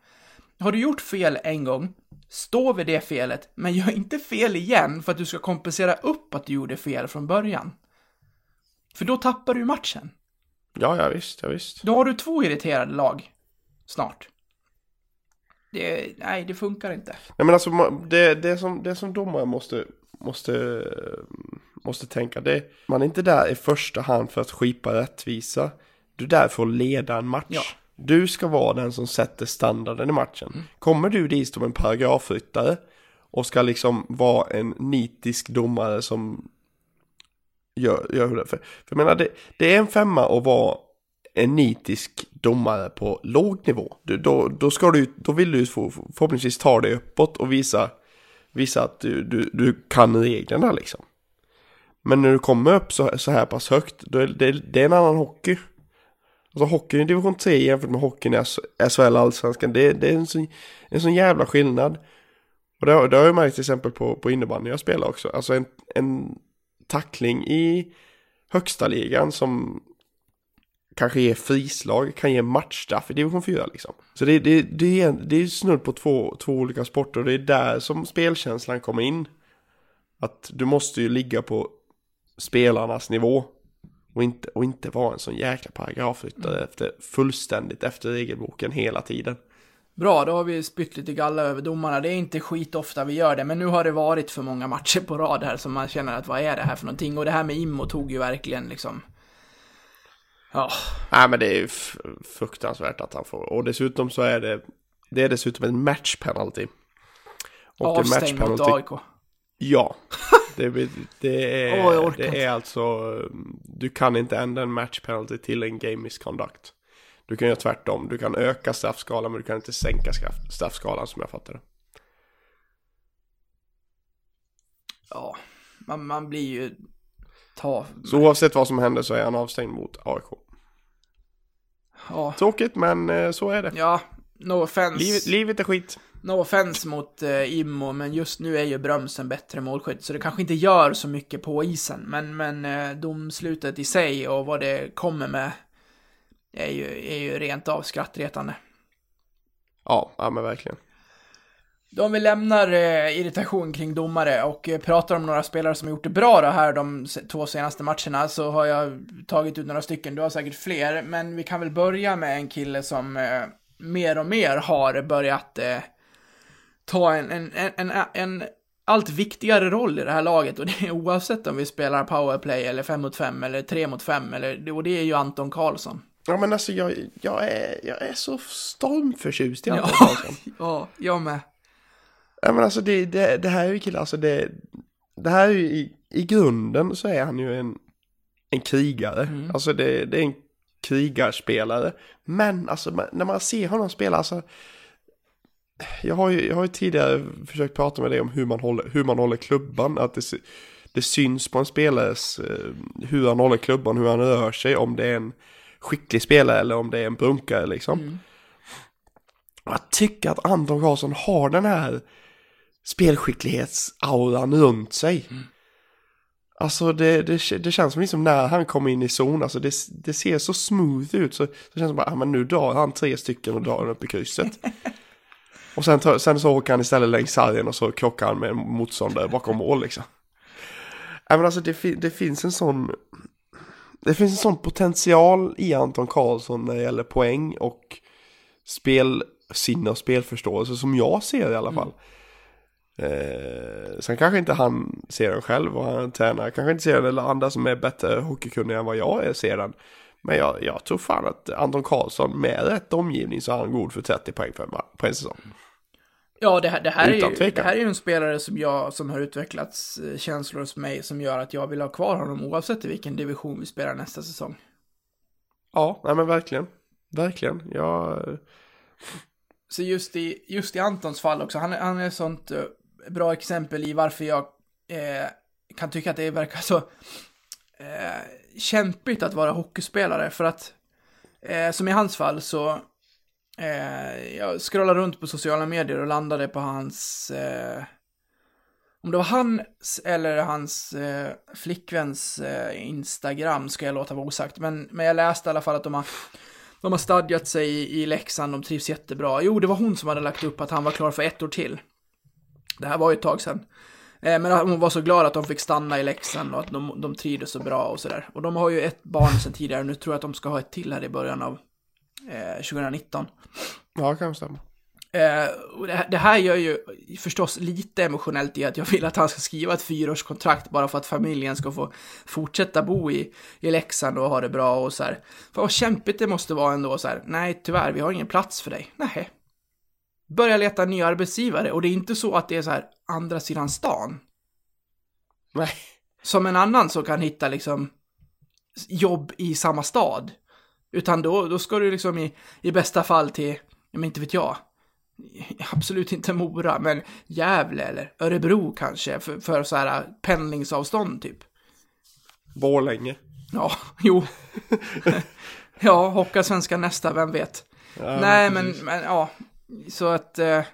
Har du gjort fel en gång, stå vid det felet, men gör inte fel igen för att du ska kompensera upp att du gjorde fel från början. För då tappar du matchen. Ja, ja visst, ja visst. Då har du två irriterade lag snart. Det, nej, det funkar inte. Nej men alltså det, det, som, det som domare måste, måste, måste tänka det man är inte där i första hand för att skipa rättvisa. Du är där för att leda en match. Ja. Du ska vara den som sätter standarden i matchen. Kommer du dit som en paragrafryttare och ska liksom vara en nitisk domare som gör, gör det. För, för jag menar, det, det är en femma att vara en nitisk domare på låg nivå. Du, då, då, ska du, då vill du få, förhoppningsvis ta dig uppåt och visa, visa att du, du, du kan reglerna liksom. Men när du kommer upp så, så här pass högt, då är det, det är en annan hockey. Alltså hockeyn i division 3 jämfört med hockeyn i SHL allsvenskan, det, det är en sån, en sån jävla skillnad. Och det, har- det har jag märkt till exempel på, på innebandy jag spelar också. Alltså en, en tackling i högsta ligan som kanske ger frislag, kan ge matchstraff i division 4 liksom. Så det, det, det, är, det är snudd på två, två olika sporter och det är där som spelkänslan kommer in. Att du måste ju ligga på spelarnas nivå och inte, och inte vara en sån jäkla paragrafryttare efter, fullständigt efter regelboken hela tiden. Bra, då har vi spytt lite galla över domarna. Det är inte skit ofta vi gör det, men nu har det varit för många matcher på rad här som man känner att vad är det här för någonting? Och det här med Immo tog ju verkligen liksom... Ja, Nej men det är ju fruktansvärt att han får. Och dessutom så är det, det är dessutom en matchpenalty. Och en avstängd mot matchpenalty, AIK. ja. Det, det, är, inte. det är alltså, du kan inte ändra en matchpenalty till en game misconduct. Du kan göra tvärtom, du kan öka straffskalan men du kan inte sänka straff- straffskalan som jag fattar det. Ja, man, man blir ju... Ta... Så oavsett vad som händer så är han avstängd mot AIK. Ja, Tråkigt men eh, så är det. ja no offense. Livet, livet är skit. No offense mot eh, Immo, men just nu är ju Bröms en bättre målskytt, så det kanske inte gör så mycket på isen. Men, men eh, domslutet i sig och vad det kommer med är ju, är ju rent av skrattretande. Ja, ja men verkligen. Då om vi lämnar eh, irritation kring domare och eh, pratar om några spelare som har gjort det bra då här de två senaste matcherna så har jag tagit ut några stycken, du har säkert fler, men vi kan väl börja med en kille som eh, mer och mer har börjat eh, ta en, en, en, en, en allt viktigare roll i det här laget och det är oavsett om vi spelar powerplay eller 5 mot 5 eller 3 mot 5 eller, och det är ju Anton Karlsson. Ja men alltså jag, jag, är, jag är så stormförtjust i Anton Ja, Karlsson. ja, jag med. Ja men alltså det, det, det här är ju killar, alltså det, det här är ju i, i grunden så är han ju en, en krigare. Mm. Alltså det, det är en krigarspelare. Men alltså när man ser honom spela, alltså. Jag har ju, jag har ju tidigare försökt prata med dig om hur man håller, hur man håller klubban. Att det, det syns på en spelares, eh, hur han håller klubban, hur han rör sig. Om det är en skicklig spelare eller om det är en brunkare liksom. Mm. Jag tycker att Anton Karlsson har den här spelskicklighetsauran runt sig. Alltså det, det, det känns som liksom när han kommer in i zon, alltså det, det ser så smooth ut. Så, så känns det som bara, ah, men nu drar han tre stycken och drar den upp i krysset. och sen, tar, sen så åker han istället längs sargen och så krockar han med en motståndare bakom mål liksom. Men alltså det, fi- det finns en sån... Det finns en sån potential i Anton Karlsson när det gäller poäng och spelsinne och spelförståelse som jag ser i alla fall. Eh, sen kanske inte han ser den själv och han tränar kanske inte ser den eller andra som är bättre hockeykunniga än vad jag är ser den. Men jag, jag tror fan att Anton Karlsson med rätt omgivning så är han god för 30 poäng ma- på en säsong. Ja, det här, det, här är ju, det här är en spelare som jag, som har utvecklats eh, känslor hos mig som gör att jag vill ha kvar honom oavsett i vilken division vi spelar nästa säsong. Ja, nej men verkligen. Verkligen. Jag... Så just i, just i Antons fall också, han, är- han är sånt eh, bra exempel i varför jag eh, kan tycka att det verkar så eh, kämpigt att vara hockeyspelare. För att, eh, som i hans fall så, eh, jag scrollade runt på sociala medier och landade på hans, eh, om det var hans eller hans eh, flickväns eh, Instagram ska jag låta vara osagt. Men, men jag läste i alla fall att de har de har stadgat sig i, i Leksand, de trivs jättebra. Jo, det var hon som hade lagt upp att han var klar för ett år till. Det här var ju ett tag sedan. Eh, Men hon var så glad att de fick stanna i Leksand och att de, de trivdes så bra och sådär. Och de har ju ett barn sedan tidigare, nu tror jag att de ska ha ett till här i början av eh, 2019. Ja, kan stämma. Eh, det, här- det här gör ju förstås lite emotionellt i att jag vill att han ska skriva ett fyraårskontrakt bara för att familjen ska få fortsätta bo i, i Leksand och ha det bra och så här. För vad kämpigt det måste vara ändå så här. Nej, tyvärr, vi har ingen plats för dig. Nej. Börja leta en ny arbetsgivare och det är inte så att det är så här andra sidan stan. Nej. Som en annan som kan hitta liksom jobb i samma stad. Utan då, då ska du liksom i, i bästa fall till, men inte vet jag, absolut inte Mora, men Gävle eller Örebro kanske, för, för så här pendlingsavstånd typ. Borlänge. Ja, jo. ja, Hockeyallsvenskan nästa, vem vet. Ja, Nej, men, men ja, så att eh,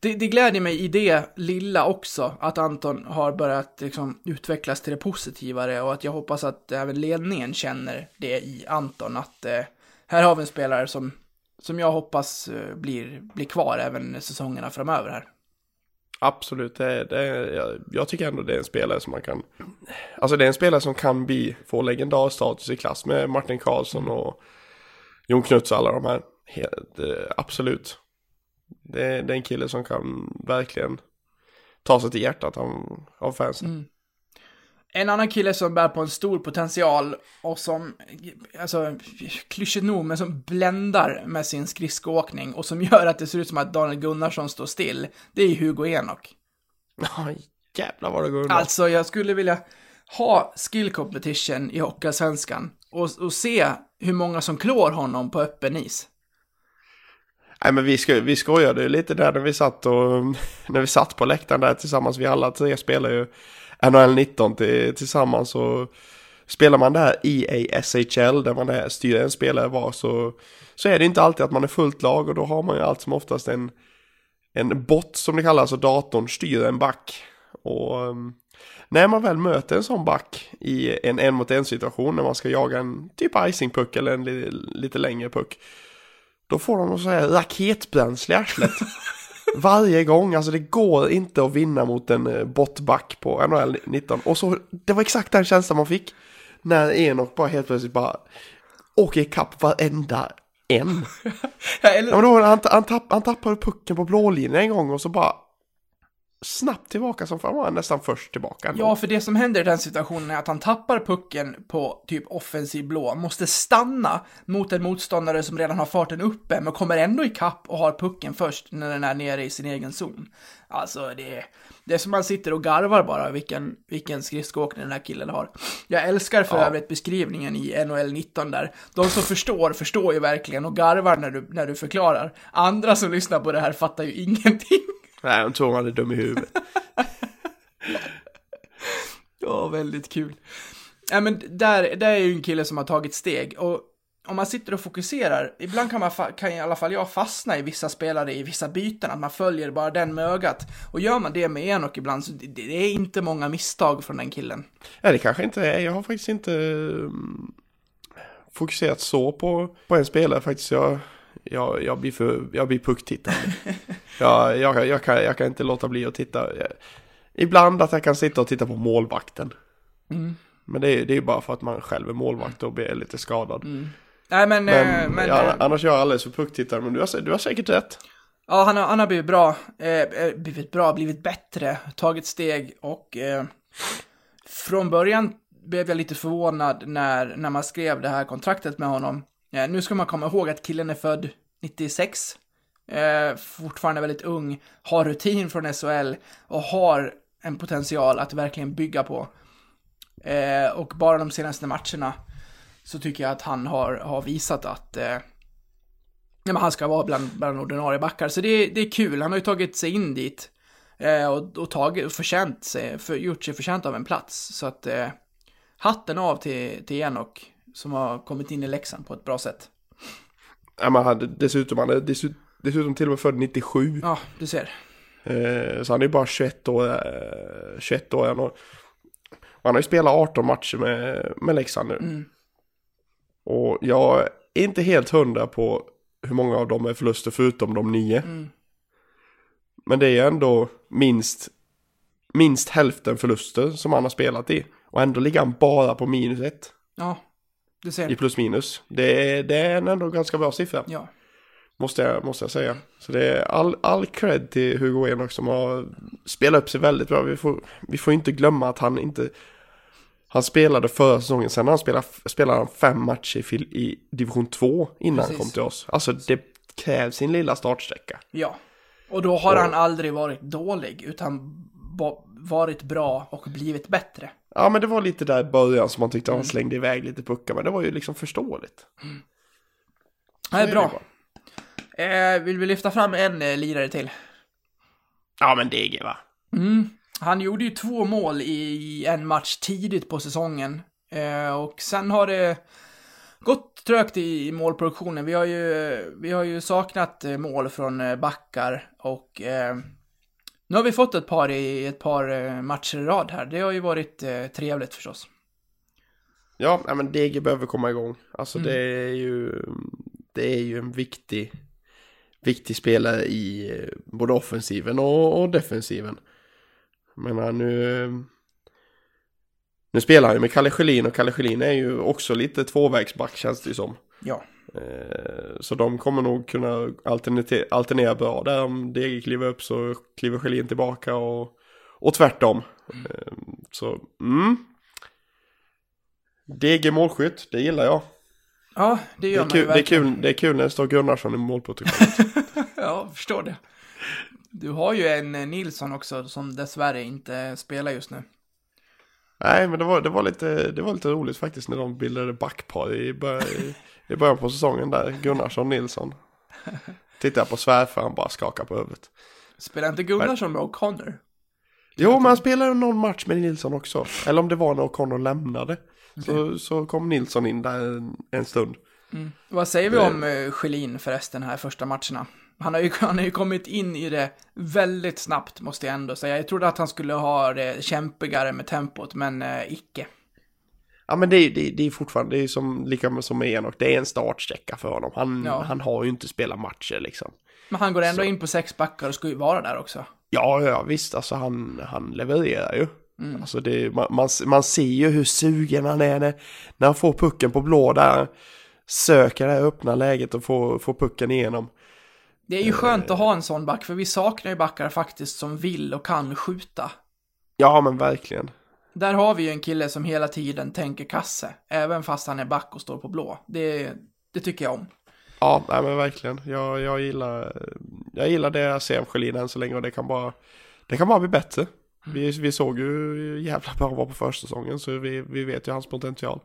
det, det gläder mig i det lilla också att Anton har börjat liksom, utvecklas till det positivare och att jag hoppas att även ledningen känner det i Anton att eh, här har vi en spelare som, som jag hoppas eh, blir, blir kvar även säsongerna framöver här. Absolut, det, det, jag, jag tycker ändå det är en spelare som man kan... Alltså det är en spelare som kan bli, få legendarisk status i klass med Martin Karlsson och Jon Knuts och alla de här. Helt, eh, absolut. Det, det är en kille som kan verkligen ta sig till hjärtat av, av fansen. Mm. En annan kille som bär på en stor potential och som, alltså, klyschigt nog, men som bländar med sin skridskoåkning och som gör att det ser ut som att Daniel Gunnarsson står still, det är Hugo Enok. Ja, jävlar vad det går undan. Alltså, jag skulle vilja ha skill competition i Hockeyallsvenskan och, och se hur många som klår honom på öppen is. Nej men vi, sko vi skojade ju lite där när vi satt och när vi satt på läktaren där tillsammans. Vi alla tre spelar ju NHL 19 till, tillsammans och spelar man där EA SHL där man är, styr en spelare var så, så är det inte alltid att man är fullt lag och då har man ju allt som oftast en, en bot som det kallas och datorn styr en back. Och ehm, när man väl möter en sån back i en en mot en situation när man ska jaga en typ icingpuck eller en li lite längre puck. Då får de så här raketbränsle i arslet. Varje gång, alltså det går inte att vinna mot en eh, botback på NHL 19. Och så, det var exakt den känslan man fick. När Enok bara helt plötsligt bara åker ikapp varenda en. Eller, Ja, men då, han, han, tapp, han tappade pucken på blålinjen en gång och så bara snabbt tillbaka som fan var han nästan först tillbaka. ändå. Ja, för det som händer i den situationen är att han tappar pucken på typ offensiv blå, måste stanna mot en motståndare som redan har farten uppe, men kommer ändå ikapp och har pucken först när den är nere i sin egen zon. Alltså, det är, det är som man sitter och garvar bara vilken, vilken skridskoåkning den här killen har. Jag älskar för Ja. övrigt beskrivningen i NHL 19 där. De som förstår, förstår ju verkligen och garvar när du, när du förklarar. Andra som lyssnar på det här fattar ju ingenting. Nej, de tror han är dum i huvudet. Ja, väldigt kul. Ja, men där, där är ju en kille som har tagit steg och om man sitter och fokuserar, ibland kan, man kan i alla fall jag fastna i vissa spelare i vissa byten, att man följer bara den med ögat. Och gör man det med Enok ibland så det, det är inte många misstag från den killen. Ja, det kanske inte är. Jag har faktiskt inte um, fokuserat så på, på en spelare faktiskt. Jag, jag, jag blir för, jag blir pucktittande. jag, jag, jag, kan, jag kan inte låta bli att titta. Jag, ibland att jag kan sitta och titta på målvakten. Mm. Men det är, ju bara för att man själv är målvakt och blir lite skadad. Nej men, Men, eh, men ja, eh, annars är jag alldeles för pucktittare. Men du har, du har säkert rätt. Ja, han har, han har blivit bra, eh, eh, blivit bra, blivit bättre, tagit steg och eh, från början blev jag lite förvånad när, när man skrev det här kontraktet med honom. Eh, nu ska man komma ihåg att killen är född 96, eh, fortfarande väldigt ung, har rutin från SHL och har en potential att verkligen bygga på. Eh, och bara de senaste matcherna så tycker jag att han har, har visat att eh, han ska vara bland, bland ordinarie backar, så det, är- det är kul. Han har ju tagit sig in dit eh, och, och tagit, och förtjänt sig, för, gjort sig förtjänt av en plats. Så att eh, hatten av till, till Enok som har kommit in i Leksand på ett bra sätt. Ja, men han, dessutom, han är dessutom, dessutom till och med född 97. Ja, du ser. Eh, så han är bara 21 år. Eh, 21 år han och, och han har ju spelat 18 matcher med, med Leksand nu. Mm. Och jag är inte helt hundra på hur många av dem är förluster förutom de nio. Mm. Men det är ändå minst minst hälften förluster som han har spelat i. Och ändå ligger han bara på minus ett Ja. I plus minus. Det är, det är en ändå ganska bra siffra. Ja. Måste jag, måste jag säga. Så det är all, all cred till Hugo Enoch som har spelat upp sig väldigt bra. Vi får, vi får inte glömma att han inte... Han spelade förra säsongen, sen han spelade, spelade han fem matcher i, i division 2 innan Precis. han kom till oss. Alltså det krävs sin lilla startsträcka. Ja. Och då har Och- han aldrig varit dålig, utan varit bra och blivit bättre. Ja men det var lite där i början som man tyckte Mm. han slängde iväg lite puckar, men det var ju liksom förståeligt. Det är Så bra. det bara. Eh, vill vi lyfta fram en eh, lirare till? Ja men DG va? Mm. Han gjorde ju två mål i en match tidigt på säsongen. Eh, och sen har det gått trögt i målproduktionen. Vi har ju, vi har ju saknat eh, mål från eh, backar och eh, nu har vi fått ett par i ett par eh, matcher i rad här. Det har ju varit eh, trevligt förstås. Ja, men DG behöver komma igång. Alltså Mm. det är ju, det är ju en viktig, viktig spelare i eh, både offensiven och, och defensiven. Jag menar nu, nu spelar han ju med Kalle Schelin och Kalle Schelin är ju också lite tvåvägsback känns det ju som. Ja. Eh, Så de kommer nog kunna alternera bra där. Om DG kliver upp så kliver Schelin tillbaka och, och tvärtom. Eh, Så, mm. DG målskytt, det gillar jag. Ja, det Det gör är, man ju kul, det, är verkligen. kul, det är kul när det står Gunnarsson i målprotokollet. Ja, förstår det. Du har ju en eh, Nilsson också som dessvärre inte spelar just nu. Nej, men det var, det, var lite, det var lite roligt faktiskt när de bildade backpar i, bör, i, i början på säsongen där. Gunnarsson, Nilsson. Tittar jag på svärfar, han bara skakar på huvudet. Spelar inte Gunnarsson med O'Connor? Jo, men han spelade någon match med Nilsson också. Eller om det var när O'Connor lämnade. Så, så kom Nilsson in där en, en stund. Vad säger vi om uh, Schelin förresten här första matcherna? Han har, ju, han har ju kommit in i det väldigt snabbt måste jag ändå säga. Jag trodde att han skulle ha det kämpigare med tempot, men uh, icke. Ja men det är, det, är- det är fortfarande, det är som, lika som med Enok, det är en startsträcka för honom. Han, Ja. han har ju inte spelat matcher liksom. Men han går ändå Så. in på sex backar och ska ju vara där också. Ja, ja visst, alltså han, han levererar ju. Mm. Alltså det, man, man, man ser ju hur sugen han är när, när han får pucken på blå där. Söker det här öppna läget och får, får pucken igenom. Det är ju skönt att ha en sån back, för vi saknar ju backar faktiskt som vill och kan skjuta. Ja men verkligen. Där har vi ju en kille som hela tiden tänker kasse, även fast han är back och står på blå. Det, det tycker jag om. Ja, nej men verkligen. Jag, jag, gillar, jag gillar det jag ser av Sjölin än så länge och det kan bara, det kan bara bli bättre. Vi, vi såg ju hur jävla bra han var på försäsongen så vi, vi vet ju hans potential.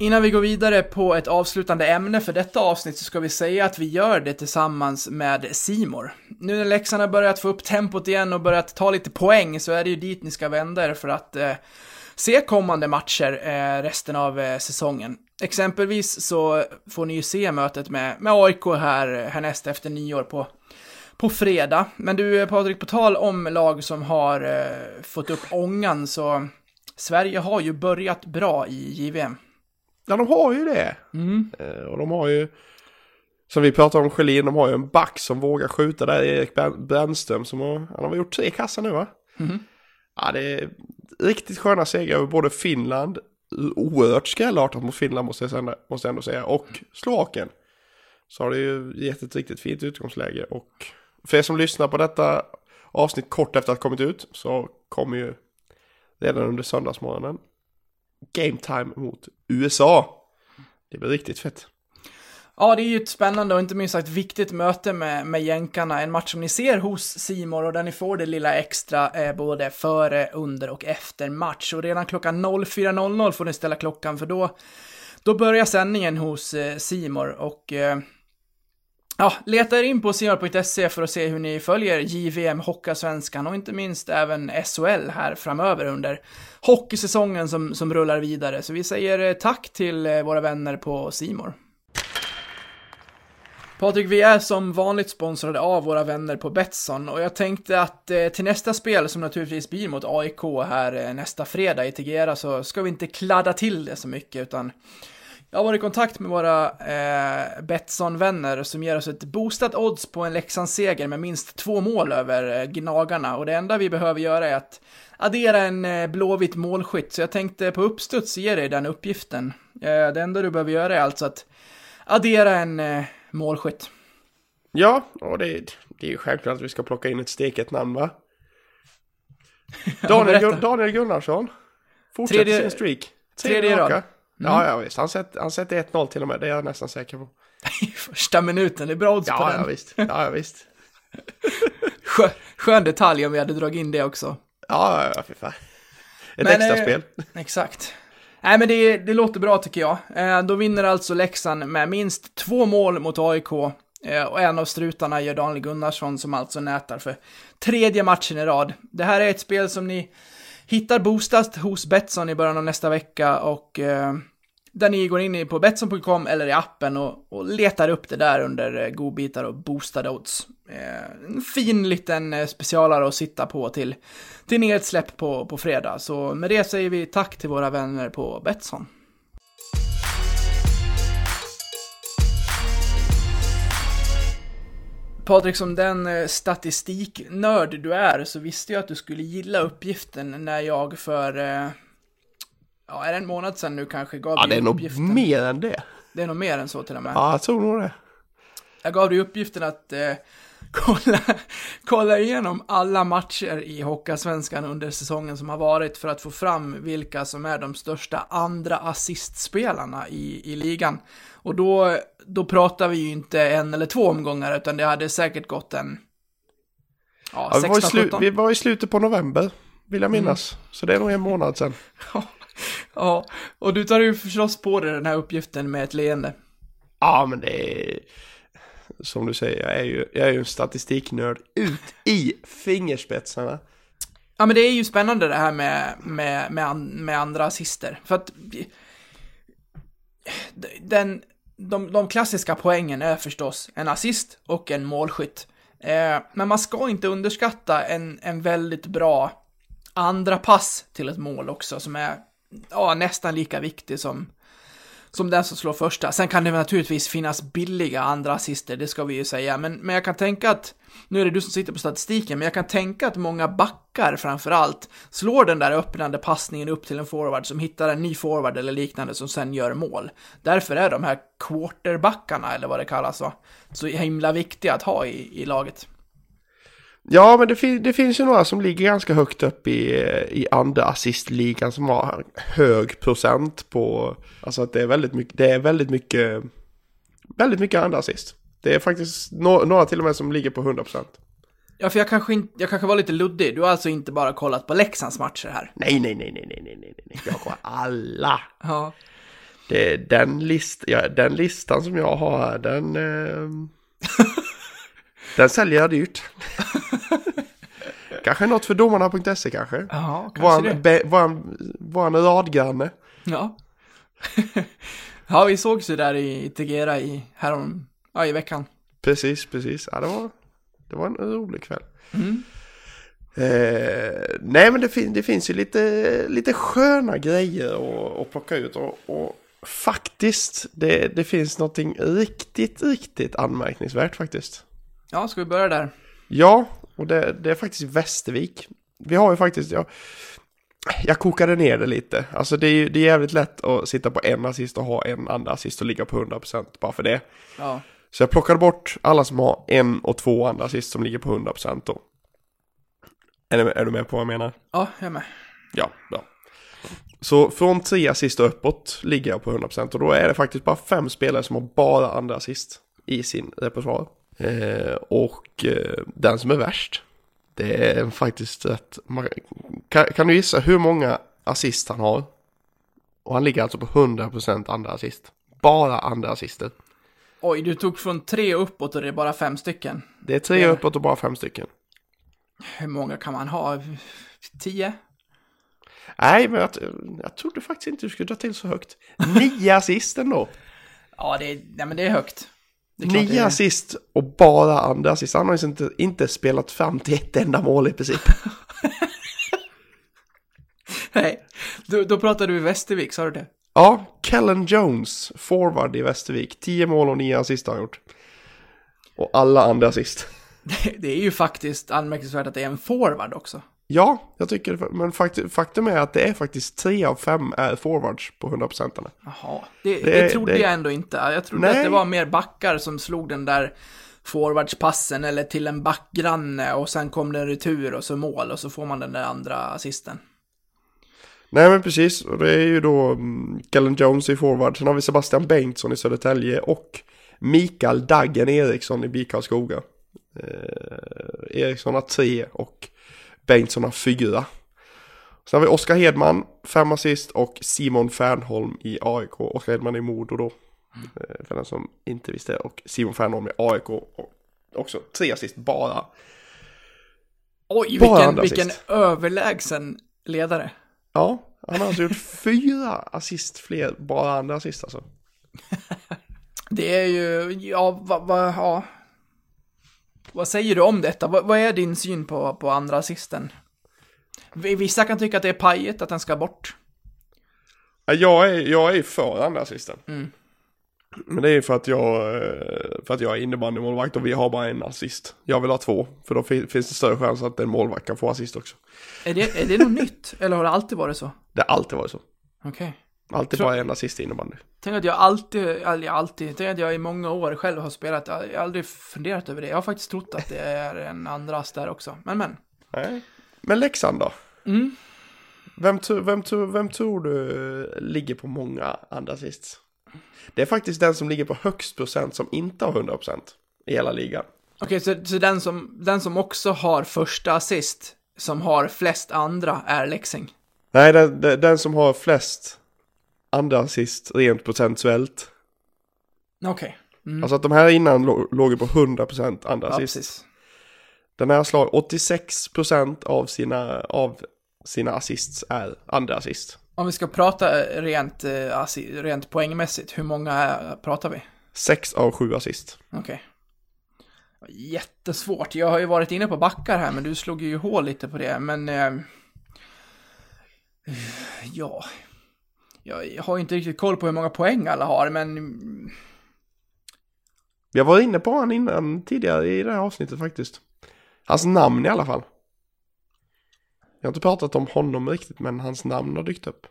Innan vi går vidare på ett avslutande ämne för detta avsnitt så ska vi säga att vi gör det tillsammans med Simor. Nu när Leksand har börjat få upp tempot igen och börjat ta lite poäng så är det ju dit ni ska vända er för att eh, se kommande matcher eh, resten av eh, säsongen. Exempelvis så får ni ju se mötet med, med AIK här eh, härnäst efter nyår på, på fredag. Men du eh, Patrik, på tal om lag som har eh, fått upp ångan så Sverige har ju börjat bra i JVM. Ja, de har ju det. Mm. Eh, Och de har ju, som vi pratade om Schelin, de har ju en back som vågar skjuta där, Erik Brän- Brännström, som har, han har gjort tre kassar nu va? Mhm. Ja, det är riktigt sköna segrar över både Finland, oerhört skrällartat mot Finland måste jag, måste jag ändå säga, och Slovakien. Så har det ju gett ett riktigt fint utgångsläge och för er som lyssnar på detta avsnitt kort efter att ha kommit ut så kommer ju redan under söndagsmorgonen Game time mot USA. Det blir riktigt fett. Ja, det är ju ett spännande och inte minst ett viktigt möte med, med jänkarna. En match som ni ser hos Simor och där ni får det lilla extra eh, både före, under och efter match. Och redan klockan 04.00 får ni ställa klockan för då, då börjar sändningen hos eh, Simor och eh, Ja, leta er in på simor.se för att se hur ni följer JVM Hockeysvenskan och inte minst även SHL här framöver under hockeysäsongen som, som rullar vidare. Så vi säger eh, tack till eh, våra vänner på Simor. Patrik, vi är som vanligt sponsrade av våra vänner på Betsson och jag tänkte att eh, till nästa spel som naturligtvis blir mot AIK här eh, nästa fredag i Tegera så ska vi inte kladda till det så mycket utan jag har varit i kontakt med våra eh, Betsson-vänner som ger oss ett boostat odds på en Leksandsseger med minst två mål över eh, Gnagarna och det enda vi behöver göra är att addera en eh, blåvitt målskytt. Så jag tänkte på uppstuds ge dig den uppgiften. Eh, det enda du behöver göra är alltså att addera en eh, målskytt. Ja, och det, det är ju självklart att vi ska plocka in ett steket namn va? Daniel, Daniel Gunnarsson. Fortsätter Tredje- sin streak. tredje i rad. Raka. Ja, ja visst. Han sätter, han sätter 1-0 till och med. Det är jag nästan säker på. Första minuten, det är bra odds på Ja, den. ja visst. Ja, ja visst. Skö, skön detalj om vi hade dragit in det också. Ja, ja, ja, fy fan. Ett Men, extra eh, spel. Exakt. Nej, men det, det låter bra tycker jag. Eh, då vinner alltså Leksand med minst två mål mot AIK. Eh, och en av strutarna gör Daniel Gunnarsson som alltså nätar för tredje matchen i rad. Det här är ett spel som ni hittar bostad hos Betsson i början av nästa vecka och eh, där ni går in på Betsson.com eller i appen och, och letar upp det där under eh, godbitar och boostade odds. Eh, en fin liten eh, specialare att sitta på till, till nedsläpp på, på fredag. Så med det säger vi tack till våra vänner på Betsson. Patrik, som den eh, statistiknörd du är så visste jag att du skulle gilla uppgiften när jag för, eh, ja, är det en månad sedan nu kanske gav Ja, dig det är nog uppgiften. mer än det. Det är nog mer än så till och med. Ja, jag tror nog det. Jag gav dig uppgiften att eh, kolla, kolla igenom alla matcher i Hockeyallsvenskan under säsongen som har varit för att få fram vilka som är de största andra assistspelarna i, i ligan. Och då, då pratar vi ju inte en eller två omgångar, utan det hade säkert gått en... Ja, Ja, vi, var i 16, slu- 17. vi var i slutet på november, vill jag minnas. Mm. Så det är nog en månad sedan. Ja, och du tar ju förstås på dig den här uppgiften med ett leende. Ja, men det är... Som du säger, jag är ju, jag är ju en statistiknörd ut i fingerspetsarna. Ja, men det är ju spännande det här med, med, med, an, med andra assister. För att den, de, de klassiska poängen är förstås en assist och en målskytt. Eh, men man ska inte underskatta en, en väldigt bra andra pass till ett mål också, som är ja, nästan lika viktig som, som den som slår första. Sen kan det naturligtvis finnas billiga andra assister, det ska vi ju säga. Men, men jag kan tänka att, nu är det du som sitter på statistiken, men jag kan tänka att många backar framför allt slår den där öppnande passningen upp till en forward som hittar en ny forward eller liknande som sen gör mål. Därför är de här quarterbackarna, eller vad det kallas, va? så himla viktiga att ha i, i laget. Ja, men det, fin- det finns ju några som ligger ganska högt upp i, i andra assistligan som har hög procent på... Alltså att det är väldigt mycket, det är väldigt mycket, väldigt mycket andra assist. Det är faktiskt no- några till och med som ligger på 100%. Ja, för jag kanske, inte, jag kanske var lite luddig. Du har alltså inte bara kollat på Leksands matcher här? Nej, nej, nej, nej, nej, nej, nej, nej. Jag har alla. Ja. Det är den, list, ja, den listan som jag har här, den... ehm, den säljer jag dyrt. kanske något för domarna.se kanske. Ja, kanske Våran, det. be, våran, våran radgranne. Ja. ja, vi sågs ju där i Tegera i, härom, ja, i veckan. Precis, precis. Ja, det var, det var en rolig kväll. Mm. Eh, nej, men det, fin, det finns ju lite, lite sköna grejer att, att plocka ut. Och, och faktiskt, det, det finns någonting riktigt, riktigt anmärkningsvärt faktiskt. Ja, ska vi börja där? Ja, och det, det är faktiskt Västervik. Vi har ju faktiskt, jag, jag kokade ner det lite. Alltså det är ju det är jävligt lätt att sitta på en assist och ha en andra assist och ligga på 100% bara för det. Ja. Så jag plockade bort alla som har en och två andra assist som ligger på 100% då. Är du, är du med på vad jag menar? Ja, jag är med. Ja, bra. Så från tre assist och uppåt ligger jag på 100% och då är det faktiskt bara fem spelare som har bara andra assist i sin repertoar. Eh, och eh, den som är värst, det är faktiskt att man, kan, kan du gissa hur många assist han har? Och han ligger alltså på 100% andra assist. Bara andra assister. Oj, du tog från tre uppåt och det är bara fem stycken. Det är tre Ja. uppåt och bara fem stycken. Hur många kan man ha? Tio? Nej, men jag, jag trodde faktiskt inte du skulle dra till så högt. Nio assist ändå. Ja, det är, nej, men det är högt. Det det Nio assist och bara andra assist. Han har ju inte, inte spelat fram till ett enda mål i princip. Nej, då, då pratar du i Västervik, sa du det? Ja, Kellen Jones, forward i Västervik. 10 mål och 9 assist har han gjort. Och alla andra assist. Det är ju faktiskt anmärkningsvärt att det är en forward också. Ja, jag tycker det, men fakt, faktum är att det är faktiskt 3 av 5 är forwards på 100%. Jaha, det, det, Det- trodde det- jag ändå inte. Jag trodde Nej. att det var mer backar som slog den där forwardspassen eller till en backgranne och sen kom det en retur och så mål och så får man den där andra assisten. Nej men precis, och det är ju då mm, Kellen Jones i forward. Sen har vi Sebastian Bengtsson i Södertälje och Mikael Daggen Eriksson i BIK Karlskoga. Eh, Eriksson har tre och Bengtsson har fyra. Sen har vi Oskar Hedman, fem assist och Simon Fernholm i AIK. Oskar Hedman i Modo då. Eh, för den som inte visste. Och Simon Fernholm i AIK. Och också tre assist bara. Oj, Bara vilken, vilken överlägsen ledare. Ja, han har alltså gjort fyra assist fler, bara andra assist alltså. Det är ju, ja, vad, va, ja. Vad säger du om detta? Vad, vad är din syn på, på andra assisten? Vissa kan tycka att det är pajet, att den ska bort. Ja, Jag är, jag är för andra assisten. Mm. Men det är för att jag, eh, för att jag är innebandymålvakt och vi har bara en assist. Jag vill ha två, för då fin- finns det större chans att en målvakt kan få assist också. Är det, är det något nytt? Eller har det alltid varit så? Det har alltid varit så. Okej. Alltid bara en assist i innebandy. Tänk att jag alltid, eller alltid, tänk att jag i många år själv har spelat, jag har aldrig funderat över det. Jag har faktiskt trott att det är en andras där också. Men men. Nej. Men Leksand då? Mm. Vem, vem, vem tror du ligger på många andra assists? Det är faktiskt den som ligger på högst procent som inte har 100% i hela ligan. Okej, så, så den, som, den som också har första assist, som har flest andra, är Leksing. Nej, den, den, den som har flest andra assist rent procentuellt. Okej. Mm. Alltså att de här innan lå- låg ju på 100% andra ja, assist. precis. Den här slag 86% av sina, av sina assists är andra assist. Om vi ska prata rent, eh, rent poängmässigt, hur många är, pratar vi? 6 av 7 assist. Okej. Jättesvårt. Jag har ju varit inne på backar här, men du slog ju hål lite på det. Men... Eh, ja... Jag har inte riktigt koll på hur många poäng alla har, men... Jag var inne på han innan tidigare i det här avsnittet faktiskt. Hans namn i alla fall. Jag har inte pratat om honom riktigt men hans namn har dykt upp.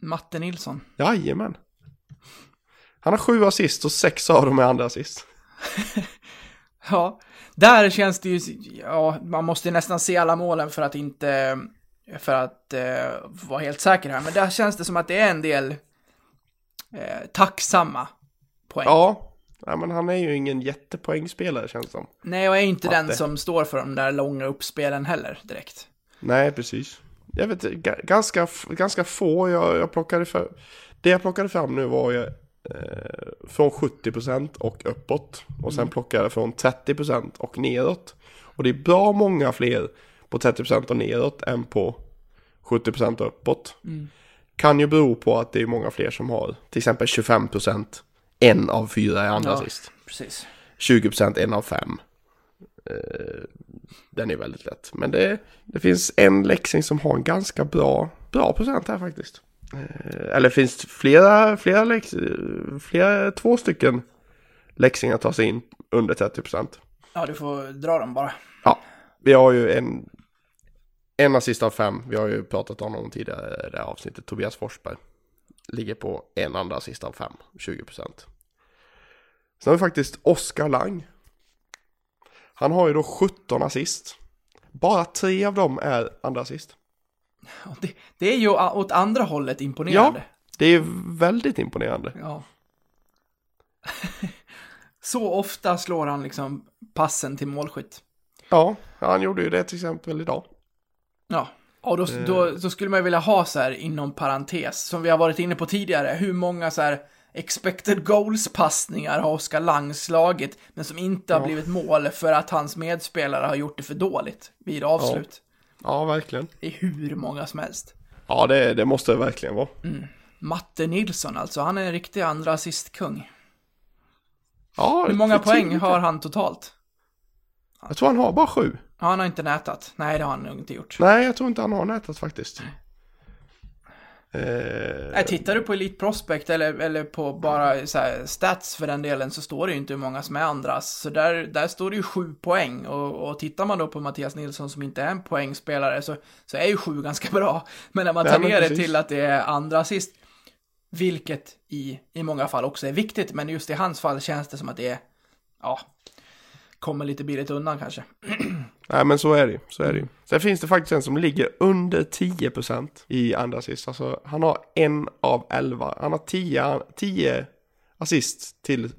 Matte Nilsson. Jajamän. Han har sju assist och sex av dem är andra assist. Ja, där känns det ju... Ja, man måste nästan se alla målen för att inte... För att eh, vara helt säker här. Men där känns det som att det är en del eh, tacksamma poäng. Ja, ja men han är ju ingen jättepoängspelare känns det som. Nej, och är inte den Matte. som står för de där långa uppspelen heller direkt. Nej, precis. Jag vet inte, ga- ganska, ganska få jag, jag plockade för. Det jag plockade fram nu var ju eh, från 70% och uppåt. Och sen plockade jag från 30% och neråt. Och det är bra många fler på 30% och neråt än på 70% och uppåt. Kan ju bero på att det är många fler som har till exempel 25% en av fyra är andra Ja. assist. Precis. 20% en av fem. Eh, den är väldigt lätt. Men det, det finns en läxing som har en ganska bra, bra procent här faktiskt. Eh, eller finns flera, flera, läx, flera, två stycken läxingar tar sig in under 30%. Ja, du får dra dem bara. Ja, vi har ju en, en assist av fem. Vi har ju pratat om honom tidigare i det här avsnittet. Tobias Forsberg. Ligger på en andra assist av fem, 20%. Sen har vi faktiskt Oskar Lang. Han har ju då 17 assist. Bara tre av dem är andra assist. Det, det är ju åt andra hållet imponerande. Det är väldigt imponerande. Ja. Så ofta slår han liksom passen till målskytt. Ja, han gjorde ju det till exempel idag. Ja. Och då, då, då skulle man ju vilja ha så här inom parentes, som vi har varit inne på tidigare, hur många så här expected goals-passningar har Oskar Lang slagit, men som inte har Ja. blivit mål för att hans medspelare har gjort det för dåligt vid avslut. Ja, verkligen. Det är hur många som helst. Ja, det, det måste det verkligen vara. Matte Nilsson alltså, han är en riktig andra assistkung. Ja, Hur många poäng har han totalt? Jag tror han har bara sju. Ja, han har inte nätat. Nej, det har han nog inte gjort. Nej, jag tror inte han har nätat faktiskt. Eh, tittar du på Elite Prospect eller, eller på bara så här, stats för den delen så står det ju inte hur många som är andras. Så där, där står det ju sju poäng och, och tittar man då på Mattias Nilsson som inte är en poängspelare så, så är ju sju ganska bra. Men när man tar Nej, ner det till att det är andra assist, vilket i, i många fall också är viktigt, men just i hans fall känns det som att det är, ja, kommer lite billigt undan kanske. Nej men så är det så är det ju. Sen finns det faktiskt en som ligger under 10% i andra assist. Alltså han har en av 11. Han har 10, 10 assist till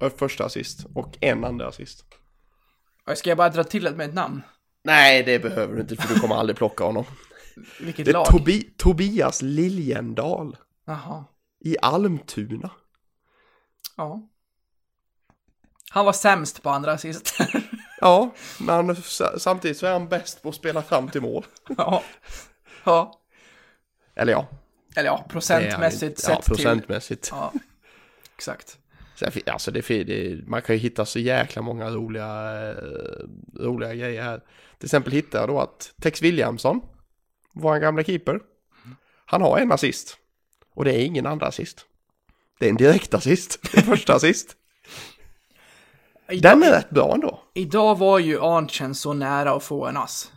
ö, första assist och en andra assist. Ska jag bara dra till ett med ett namn? Nej det behöver du inte för du kommer aldrig plocka honom. Vilket Det är lag? Tobi, Tobias Liljendal Jaha, i Almtuna. ja. Han var sämst på andra assist. Ja, men samtidigt så är han bäst på att spela fram till mål. ja. Ja. Eller ja. Eller ja, procentmässigt sett Ja, till... procentmässigt. Ja, exakt. Sen, alltså det, det, man kan ju hitta så jäkla många roliga, eh, roliga grejer här. Till exempel hittar jag då att Tex Williamson, vår gamla keeper, han har en assist. Och det är ingen andra assist. Det är en direkt assist. Det är första assist. Den är rätt bra ändå. Idag var ju Arntzen så nära att få en ass.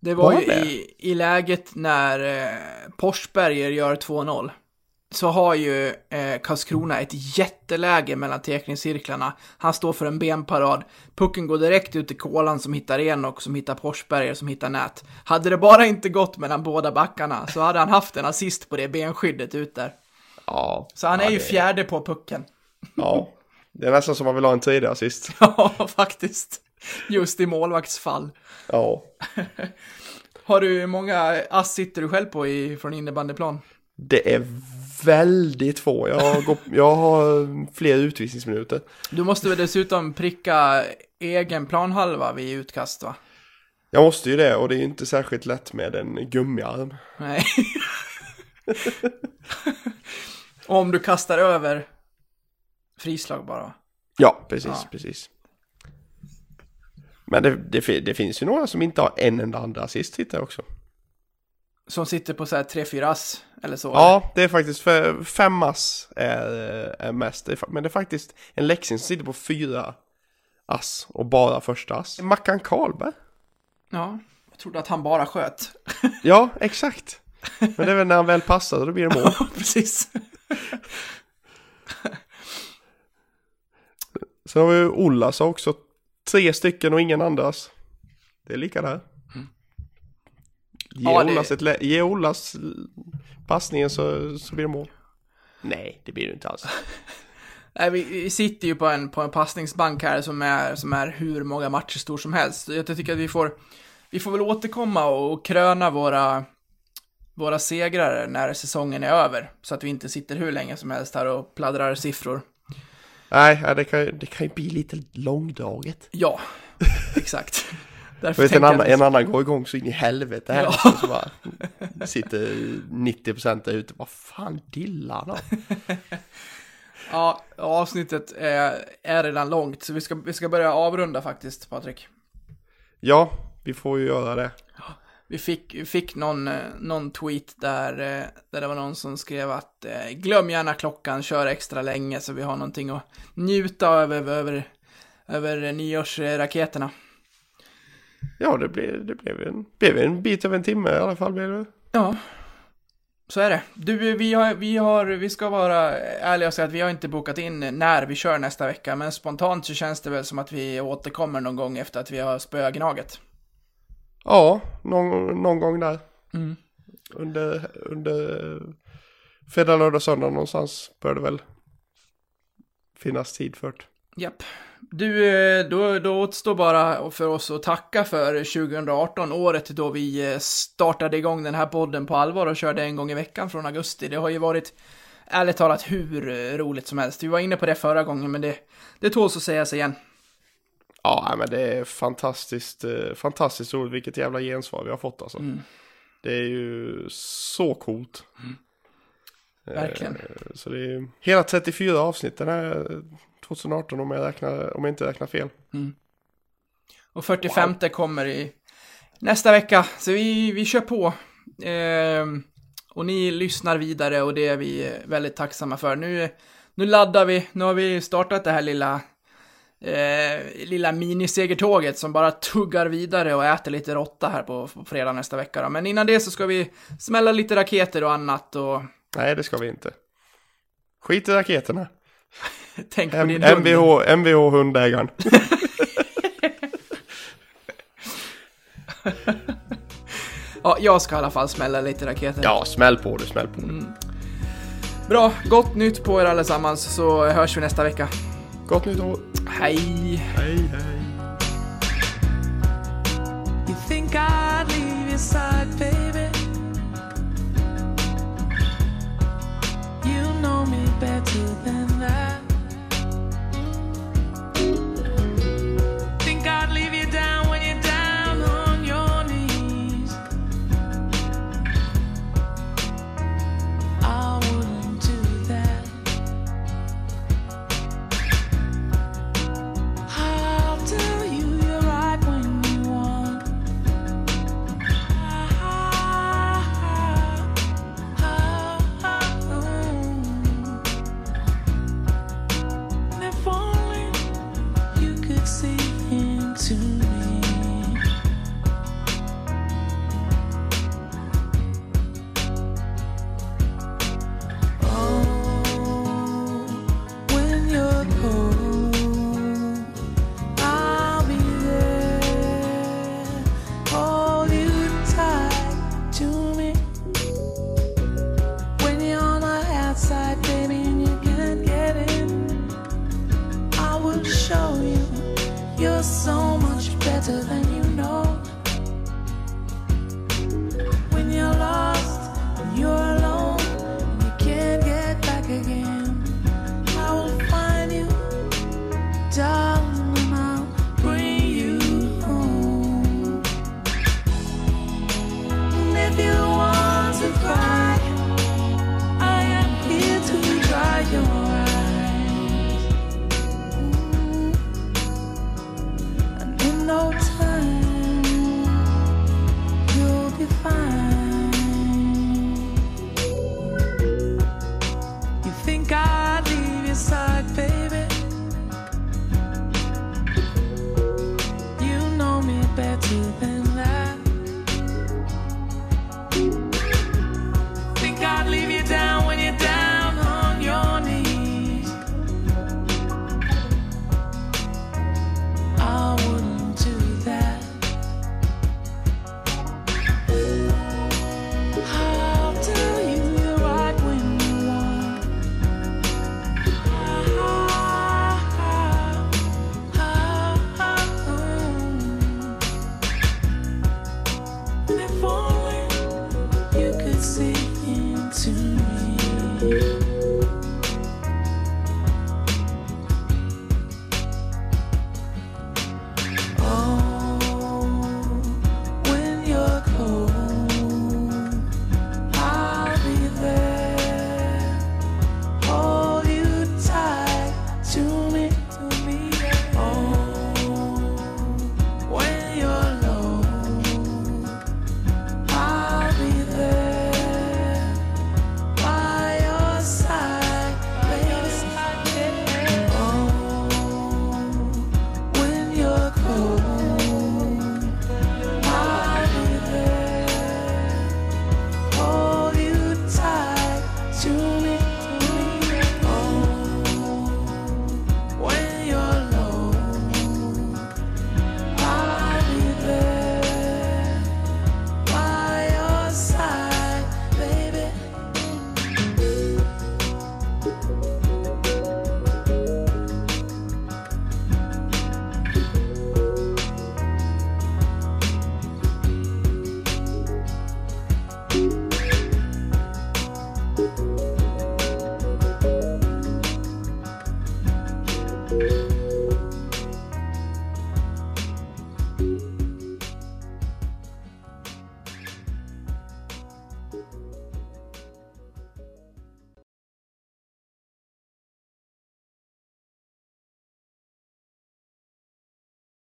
Det var, Var ju det? i, i läget när eh, Forsberger gör 2-0. Så har ju eh, Karlskrona ett jätteläge mellan teckningscirklarna. Han står för en benparad. Pucken går direkt ut till Kolan som hittar Enok, som hittar Forsberger, som hittar Nät. Hade det bara inte gått mellan båda backarna så hade han haft en assist på det benskyddet ut där. Ja. Så han ja, är ju det- fjärde på pucken. Ja. Det är nästan som man vill ha en tredje assist. Ja, faktiskt. Just i målvaktsfall. Ja. Har du många ass sitter du själv på i, från innebandyplan? Det är väldigt få. Jag har, gått, jag har fler utvisningsminuter. Du måste väl dessutom pricka egen planhalva vid utkast va? Jag måste ju det och det är inte särskilt lätt med en gummiarm. Nej. Om du kastar över frislag bara. Ja, precis, Ja. precis. Men det, det, det finns ju några som inte har en enda andra assist jag också. Som sitter på så här 3-4 ass eller så. Ja, det är faktiskt för fem ass är, är mest. Men det är faktiskt en Leksing som sitter på fyra ass och bara första ass. Mackan Karlberg. ja. Jag trodde att han bara sköt. Ja, exakt. Men det är väl när han väl passar då blir det mål. Precis. Sen har vi ju Ollas också. Tre stycken och ingen andras. Det är lika där. Ge, Ja, det- Ollas, ett lä- ge Ollas passningen så, så blir det mål. Nej, det blir det inte alls. Nej, vi, vi sitter ju på en, på en passningsbank här som är, som är hur många matcher stor som helst. Jag tycker att vi får, vi får väl återkomma och kröna våra, våra segrar när säsongen är över. Så att vi inte sitter hur länge som helst här och pladdrar siffror. Nej, ja, det kan, det kan ju bli lite långdraget. Ja, exakt. Därför vet en annan, en annan går igång så in i helvete här. Ja. Så bara, sitter 90% där ute. Vad fan dillar han av? Ja, avsnittet är, är redan långt, så vi ska, vi ska börja avrunda faktiskt, Patrik. Ja, vi får ju göra det. Vi fick, fick någon, eh, någon tweet där, eh, där det var någon som skrev att eh, glöm gärna klockan, kör extra länge så vi har någonting att njuta av över, över, över nyårsraketerna. Ja, det blev, det blev, en, blev en bit över en timme i alla fall. Blev det. Ja, så är det. Du, vi, har, vi, har, vi ska vara ärliga och säga att vi har inte bokat in när vi kör nästa vecka, men spontant så känns det väl som att vi återkommer någon gång efter att vi har spögnaget. Ja, någon, någon gång där. Mm. Under, under fredag, lördag, söndag någonstans bör det väl finnas tid för det. Japp. Du, eh, då, då återstår bara för oss att tacka för 2018, året då vi eh, startade igång den här podden på allvar och körde en gång i veckan från augusti. Det har ju varit, ärligt talat, hur eh, roligt som helst. Vi var inne på det förra gången, men det, det tåls att sägas igen. Ja, men det är fantastiskt, eh, fantastiskt roligt vilket jävla gensvar vi har fått alltså. Mm. Det är ju så coolt. Verkligen. Eh, Så det är hela 34 avsnitt den här 2018 om jag, räknar, om jag inte räknar fel. Och 45 kommer i nästa vecka, så vi, vi kör på. Ehm, Och ni lyssnar vidare och det är vi väldigt tacksamma för. Nu, nu laddar vi, nu har vi startat det här lilla eh, lilla minisegertåget som bara tuggar vidare och äter lite råtta här på, på fredag nästa vecka. Då. Men innan det så ska vi smälla lite raketer och annat och Nej, det ska vi inte. Skit i raketerna. tänk på M- din hund. MVH, MVH hundägaren. Ja, jag ska i alla fall smälla lite raketer. Ja, smäll på det, smäll på det. Bra, gott nytt på er allesammans så hörs vi nästa vecka. Gott nytt år. Hej! Hej, hej. You think I'd leave your side, baby? You know me better than no